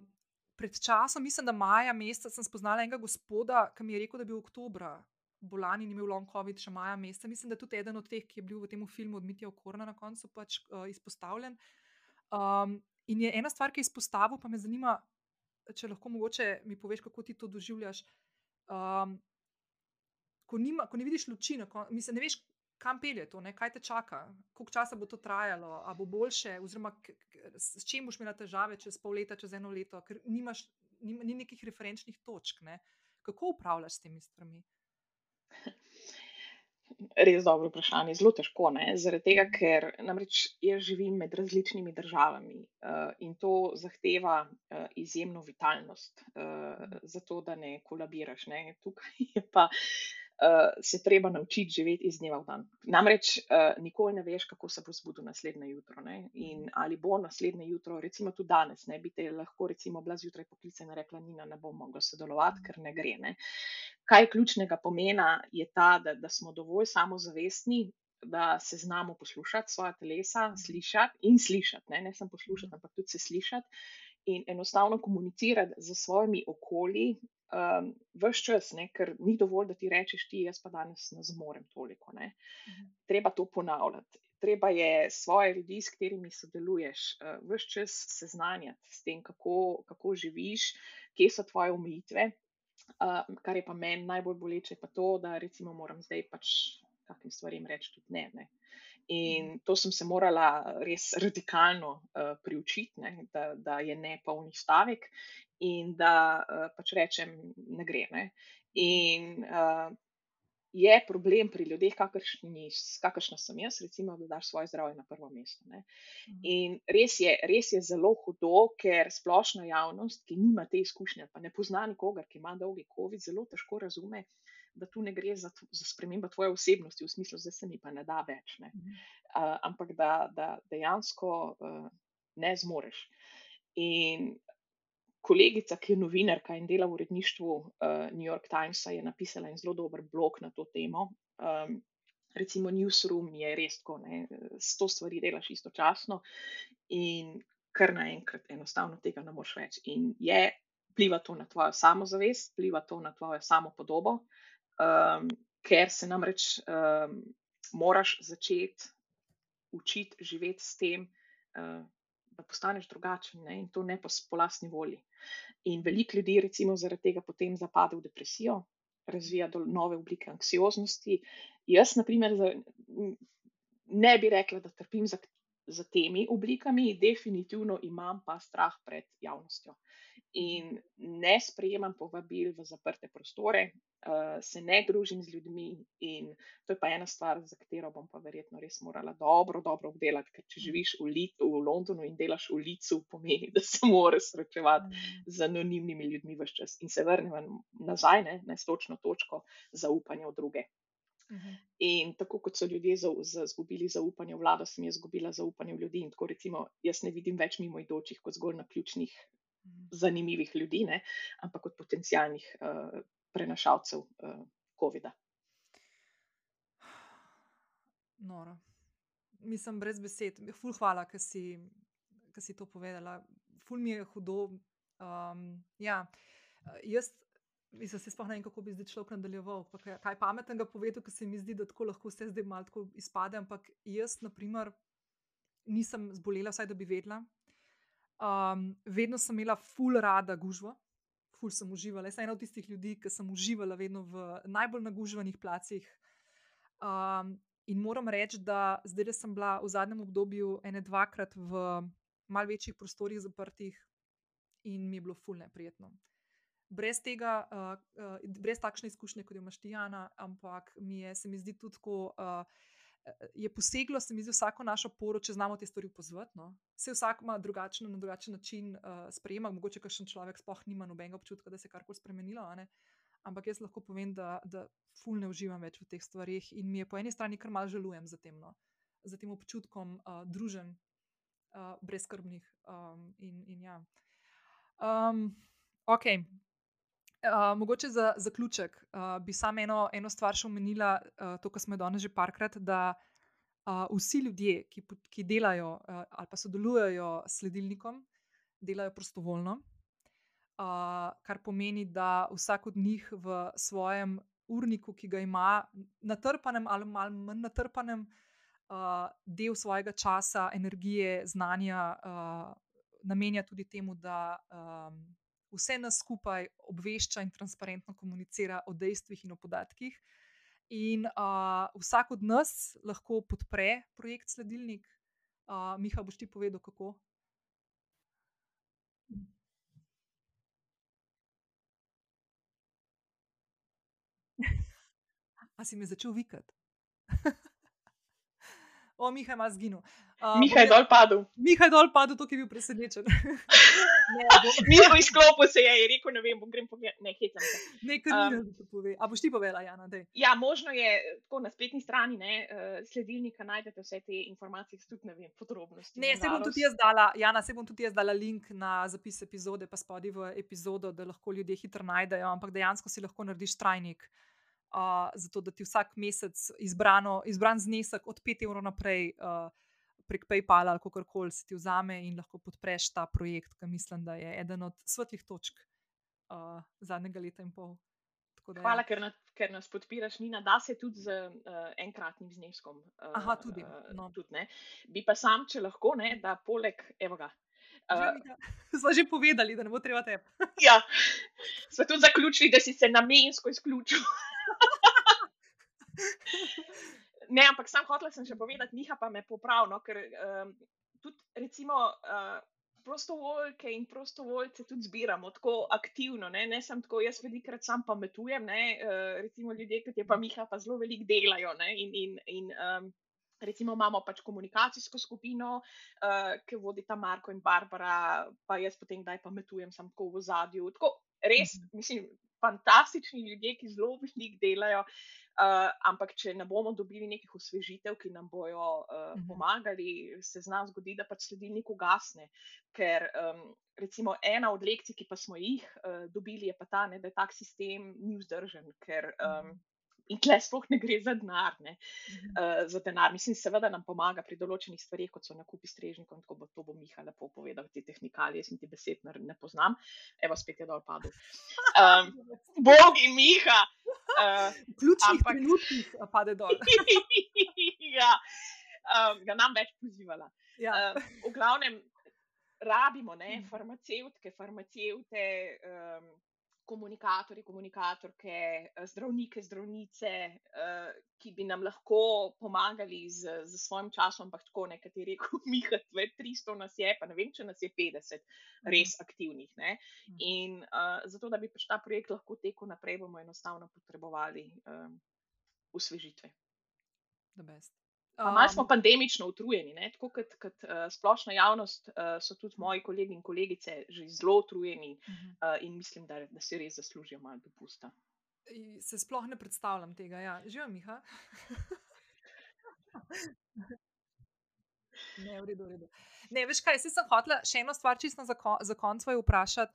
pred časom, mislim, da maja meseca, sem spoznala enega gospoda, ki mi je rekel, da bi v oktobra bolan in imel long COVID še maja meseca. Mislim, da je tudi eden od teh, ki je bil v tem filmu od Mitja Okorna na koncu pač, uh, izpostavljen. Um, in je ena stvar, ki je izpostavil, pa me zanima, če lahko mogoče mi poveš, kako ti to doživljaš. Um, ko, nima, ko ne vidiš luči, mislim, ne veš, kam pelje to, ne? kaj te čaka, koliko časa bo to trajalo, ali bo boljše, oziroma s čim boš imela težave čez pol leta, čez eno leto, ker nimaš ni, ni nekih referenčnih točk. Ne? Kako upravljaš s temi stvarmi? Res dobro vprašanje, zelo težko. Ne? Zaradi tega, ker namreč jaz živim med različnimi državami uh, in to zahteva uh, izjemno vitalnost, uh, zato da ne kolabiraš. Ne? Tukaj je pa uh, uh, se treba naučiti živeti iz dneva v dan. Namreč uh, nikoli ne veš, kako se bo zbudil naslednje jutro. Ne? In ali bo naslednje jutro, recimo tudi danes, ne bi te lahko, recimo, bila zjutraj poklicana in rekla: Nina, ne bom mogla sodelovati, ker ne gre. Ne? kaj ključnega pomena, je ta, da, da smo dovolj samozavestni, da se znamo poslušati svoje telesa, slišati in slišati, ne, ne samo poslušati, ampak tudi se slišati in enostavno komunicirati z svojimi okolji. Um, Ves čas, ne, ker ni dovolj, da ti rečeš, ti jaz pa danes ne zmorem toliko. Ne. Treba to ponavljati. Treba je svoje ljudi, s katerimi sodeluješ, uh, ves čas seznanjati s tem, kako, kako živiš, kje so tvoje omejitve. Uh, kar je pa meni najbolj boleče, pa to, da recimo moram zdaj pač kakim stvarem reči tudi ne. ne. In Mhm. to sem se morala res radikalno uh, priučiti, ne, da, da je ne polni stavek in da uh, pač rečem, ne gre. Ne. In uh, je problem pri ljudeh, kakršni, kakršna sem jaz, recimo, da daš svoje zdravje na prvo mesto. Ne. In res je, res je zelo hudo, ker splošna javnost, ki nima te izkušnje, pa ne pozna nikogar, ki ima dolgi COVID, zelo težko razume, da tu ne gre za, za spremembo tvoje osebnosti, v smislu, da se mi pa ne da več. Ne. Uh, ampak da, da dejansko uh, ne zmoreš. In kolegica, ki je novinarka in dela v uredništvu uh, New York Timesa, je napisala en zelo dober blog na to temo. Um, recimo, Newsroom je res tako, ne, sto stvari delaš istočasno in kar naenkrat enostavno tega ne moreš več. In je, pliva to na tvojo samozavest, pliva to na tvojo samopodobo, um, ker se namreč um, moraš začeti učiti živeti s tem, uh, da postaneš drugačen ne? in to ne po, po lastni volji. In veliko ljudi, recimo, zaradi tega potem zapade v depresijo, razvija do nove oblike anksioznosti. Jaz, na primer, ne bi rekla, da trpim za, za temi oblikami, definitivno imam pa strah pred javnostjo. In ne sprejemam povabil v zaprte prostore, uh, se ne družim z ljudmi, in to je pa ena stvar, za katero bom pa verjetno res morala dobro, dobro obdelati. Ker če živiš v, Lit v Londonu in delaš v Licu, pomeni, da se moraš srečevati z anonimnimi ljudmi vse čas. In se vrnemo nazaj ne, na točno točko zaupanja v druge. In tako kot so ljudje izgubili zaupanje v vlado, sem jaz izgubila zaupanje v ljudi. In tako recimo, jaz ne vidim več mimoidočih kot zgolj na ključnih, zanimivih ljudi, ne, ampak kot potencijalnih uh, prenašalcev uh, COVID-a. Noro. Mislim, brez besed. Ful, hvala, ker si, ker si to povedala. Ful mi je hudo. Um, ja, jaz, mislim, se sploh ne vem, kako bi zdaj človek nadaljeval. Kaj, kaj pametnega povedal, ker se mi zdi, da tako lahko vse zdaj malo izpade. Ampak jaz, na primer, nisem zbolela, vsaj da bi vedela. Um, vedno sem imela ful rada gužvo. Ful sem uživala. Jaz sem ena od tistih ljudi, ki sem uživala vedno v najbolj nagužvanih placih. Um, in moram reči, da zdaj, da sem bila v zadnjem obdobju ene dvakrat v mal večjih prostorih zaprtih in mi je bilo ful neprijetno. Brez tega, uh, uh, brez takšne izkušnje, kot jo imaš ti, Jana, ampak mi je, se mi zdi tudi tako. Uh, Je poseglo, se mi zdi, vsako našo poro, če znamo te stvari pozvati. No? Vse vsak ima drugačen, na drugačen način uh, sprejema, mogoče kakšen človek sploh nima nobenega občutka, da se je karkoli spremenilo. Ampak jaz lahko povem, da, da ful ne uživam več v teh stvarih in mi je po eni strani kar mal žalujem za tem, no? za tem občutkom uh, družen, uh, brezkrbnih. Um, in, in ja. um, ok. Uh, mogoče za zaključek uh, bi samo eno, eno stvar še omenila, uh, to, kar smo danes že parkrat, da uh, vsi ljudje, ki, ki delajo uh, ali pa sodelujejo s sledilnikom, delajo prostovoljno, uh, kar pomeni, da vsak od njih v svojem urniku, ki ga ima, natrpanem ali malo manj natrpanem, uh, del svojega časa, energije, znanja uh, namenja tudi temu, da um, vse nas skupaj obvešča in transparentno komunicira o dejstvih in o podatkih. In uh, vsak od nas lahko podpre projekt Sledilnik. Uh, Miha, boš ti povedal, kako? A si me začel vikati? O, Miha ima zginil. Uh, Miha je dol padel. Miha je dol padel, to je bil presenečen. Miha izklopil se je in rekel: Ne vem, bom grem pogledat, ne hitam se. Nekaj um, ne povedal. A boš ti povedala, Jana? Dej. Ja, možno je tako na spletni strani ne, uh, sledilnika najdete vse te informacije, tudi ne vem, podrobnosti. Ne, se bom tudi jaz dala, Jana, se bom tudi jaz dala link na zapis epizode, pa spodi v epizodo, da lahko ljudje hitro najdejo, ampak dejansko si lahko narediš trajnik. Uh, zato, da ti vsak mesec izbrano, izbran znesek od 5 evrov naprej uh, prek PayPala ali kako koli se ti vzame in lahko podpreš ta projekt, ki mislim, da je eden od svetlih točk uh, zadnjega leta in pol. Da, Hvala, ja. ker, na, ker nas podpiraš, Nina, da se tudi z uh, enkratnim zneskom. Uh, Aha, tudi. No. tudi Bi pa sam, če lahko, ne, da poleg, evo ga. Uh, Smo že povedali, da ne bo treba te. ja, smo tudi zaključili, da si se namensko izključil. ne, ampak sam hotel sem še povedati, Miha pa me popravno, ker um, tudi recimo. Uh, Prostovoljke in prostovoljce tudi zbiramo tako aktivno, ne, ne samo tako, jaz velikokrat sam pametujem, ne, uh, recimo ljudje, kot je pa Miha, pa zelo veliko delajo. Ne, in, in, in, um, recimo imamo pač komunikacijsko skupino, uh, ki vodi ta Marko in Barbara, pa jaz potem kdaj pametujem, sem tako v zadju. Tako, res, mhm. mislim, fantastični ljudje, ki zelo veliko delajo. Uh, ampak, če ne bomo dobili nekih osvežitev, ki nam bodo uh, pomagali, se zna zgoditi, da pač sledilnik ugasne. Ker, um, recimo, ena od lekcij, ki pa smo jih uh, dobili, je pa ta, ne, da je tak sistem ni vzdržen. Ker, um, In tle sploh ne gre za denar. Ne. Uh, za denar. Mislim, seveda nam pomaga pri določenih stvarih, kot so nakupi strežnikov. Tako bo to bo Miha lepo povedal, te tehnikalije, jaz ti besed ne poznam. Evo, spet je dol padel. Um, Bog in Miha. Uh, Ključni trenutek pade dol. ja, um, ga nam več pozivala. Ja. Uh, v glavnem, rabimo ne, farmacevtke, farmacevte. Um, komunikatorji, komunikatorke, eh, zdravnike, zdravnice, uh, ki bi nam lahko pomagali z, z svojim časom, ampak tako nekateri, kot mi, kot 300 nas je, pa ne vem, če nas je 50 mhm. res aktivnih. Ne? Mhm. In uh, zato, da bi pač ta projekt lahko tekel naprej, bomo enostavno potrebovali um, usvežitve. The best. Malo smo um, pandemično utrujeni, tako kot, kot uh, splošna javnost, uh, so tudi moji kolegi in kolegice že zelo utrujeni uh -huh. uh, in mislim, da, da si res zaslužijo malo dopusta. Se sploh ne predstavljam tega. Ja. Živijo, Miha. ne, v redu, v redu. Ne, veš kaj, si sem hotela še eno stvar čisto za, kon za konc svoje vprašati.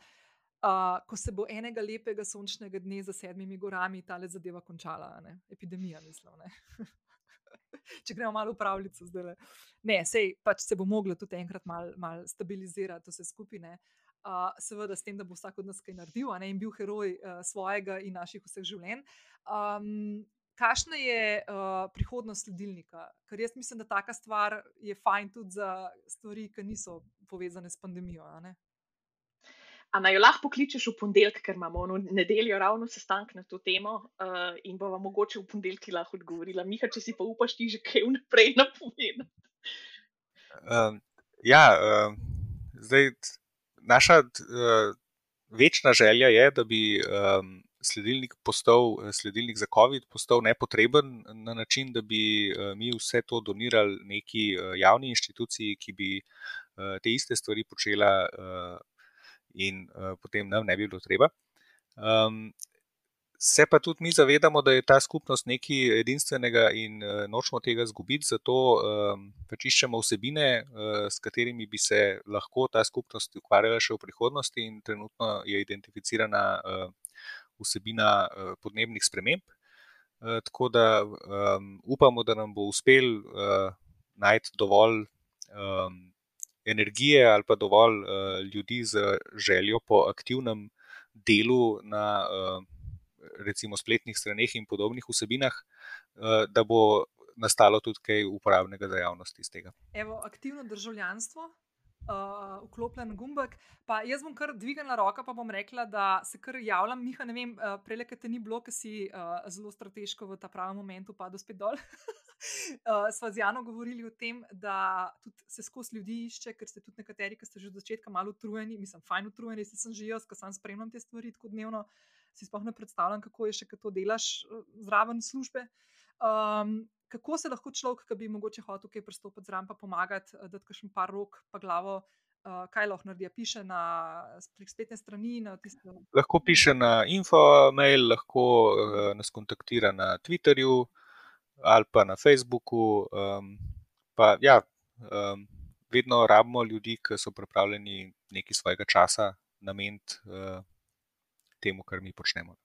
Uh, ko se bo enega lepega sončnega dne za sedmimi gorami ta le zadeva končala, ne? epidemija, mislim. če gremo malo v pravljico zdaj. Ne, sej pač se bo moglo tudi enkrat malo mal stabilizirati vse skupine. Uh, seveda, s tem, da bo vsak od nas kaj naredil ne, in bil heroj uh, svojega in naših vseh življenj. Um, kakšna je uh, prihodnost sledilnika? Ker jaz mislim, da taka stvar je fajn tudi za stvari, ki niso povezane s pandemijo. A naj jo lahko pokličeš v ponedeljek, ker imamo v nedeljo ravno sestanek na to temo uh, in bo vam mogoče v ponedeljek lahko odgovorila. Miha, če si pa upaš, ti že kaj vnaprej napovedati. Um, ja, um, zdaj naša uh, večna želja je, da bi um, sledilnik, postal, sledilnik za COVID postal nepotreben na način, da bi uh, mi vse to donirali neki uh, javni inštituciji, ki bi uh, te iste stvari počela. In uh, potem nam ne bi bilo treba. Um, se pa tudi mi zavedamo, da je ta skupnost nekaj edinstvenega in uh, nočemo tega izgubiti, zato um, pač iščemo vsebine, uh, s katerimi bi se lahko ta skupnost ukvarjala še v prihodnosti, in trenutno je identificirana uh, vsebina uh, podnebnih sprememb. Uh, tako da um, upamo, da nam bo uspel uh, najti dovolj um, energije ali pa dovolj uh, ljudi z željo po aktivnem delu na uh, recimo spletnih straneh in podobnih vsebinah, uh, da bo nastalo tudi kaj uporabnega za javnost iz tega. Evo, aktivno državljanstvo uh, vklopljen gumbek. Pa jaz bom kar dvignila roka, pa bom rekla, da se kar javljam, Miha, ne vem, uh, prej, ker te ni bilo, ker si uh, zelo strateško v ta pravem momentu padel spet dol. uh, sva z Jano govorili o tem, da se skozi ljudi išče, ker ste tudi nekateri, ki ste že od začetka malo utrujeni, mislim, fajn utrujeni, res sem že jaz, ker sam spremljam te stvari tako dnevno. Si sploh ne predstavljam, kako je še, kako to delaš zraven službe. Um, kako se lahko človek, ki bi mogoče hotel kaj pristopiti zraven, pa pomagati, da ti še par rok, pa glavo. Uh, kaj lahko naredi? Piše na spletne strani. Na lahko piše na info-mail, lahko uh, nas kontaktira na Twitterju ali pa na Facebooku. Um, pa, ja, um, vedno rabimo ljudi, ki so pripravljeni nekaj svojega časa nameniti uh, temu, kar mi počnemo.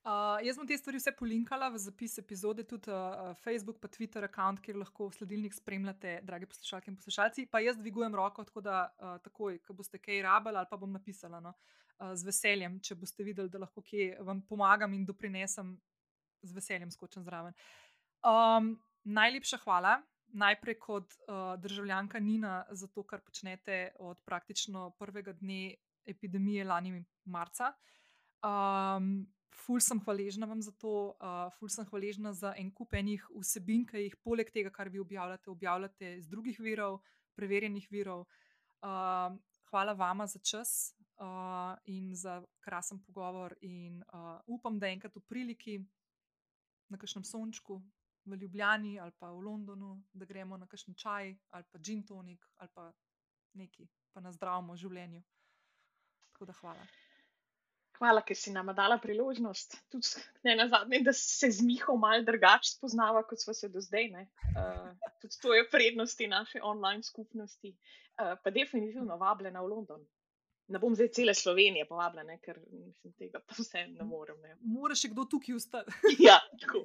Uh, jaz bom te stvari vse polinkala v zapis epizode, tudi uh, Facebook, pa Twitter, račun, kjer lahko sledilnik spremljate, dragi poslušalke in poslušalci. Pa jaz dvigujem roko, tako da uh, takoj, ko boste kaj rabili, ali pa bom napisala no, uh, z veseljem, če boste videli, da lahko kje vam pomagam in doprinesem, z veseljem skočim zraven. Um, najlepša hvala. Najprej kot uh, državljanka Nina za to, kar počnete od praktično prvega dne epidemije lani marca. Um, ful sem hvaležna vam za to, uh, ful sem hvaležna za en kup enih vsebin, ki jih poleg tega, kar vi objavljate, objavljate iz drugih virov, preverjenih virov. Uh, hvala vama za čas uh, in za krasen pogovor. In, uh, upam, da enkrat v priliki, na kakšnem sončku v Ljubljani ali pa v Londonu, da gremo na kakšen čaj ali pa gin tonik ali pa neki, pa na zdravem življenju. Tako da hvala. Hvala, ker si nam dala priložnost, tudi ne na zadnje, da se z Miho malo drugače spoznava, kot smo se do zdaj. Uh, tudi to je prednosti naše online skupnosti. Uh, pa definitivno vabljena v London. Ne bom zdaj cele Slovenije povabljena, ker mislim, tega pa vse ne morem. Ne. Mora še kdo tukaj ustati. ja, tako.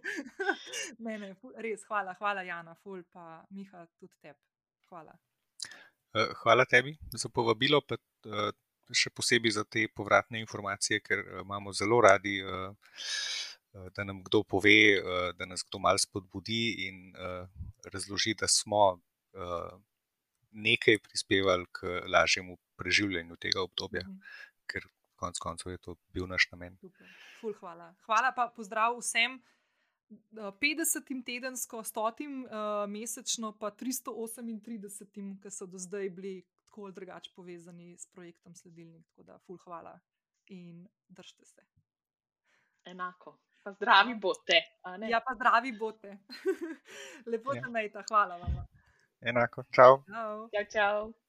ne, ne, res, hvala, hvala Jana, ful, pa Miha, tudi tebi. Hvala. Hvala tebi za povabilo, pa še posebej za te povratne informacije, ker uh, imamo zelo radi, da nam kdo pove, da nas kdo malo spodbudi in razloži, da smo nekaj prispevali k lažjemu preživljanju tega obdobja, mm -hmm. ker konec koncev je to bil naš namen. Ful, hvala. hvala pa pozdrav vsem. 50 tedensko, 100 uh, mesečno, pa 338, ki so do zdaj bili tako ali drugače povezani s projektom Sledilnik. Tako da, ful, hvala in držite se. Enako. Pa zdravi bote. Ja, pa zdravi bote. Lepo ja. te ja. najta, hvala vam. Enako, čau. Čau, čau. čau.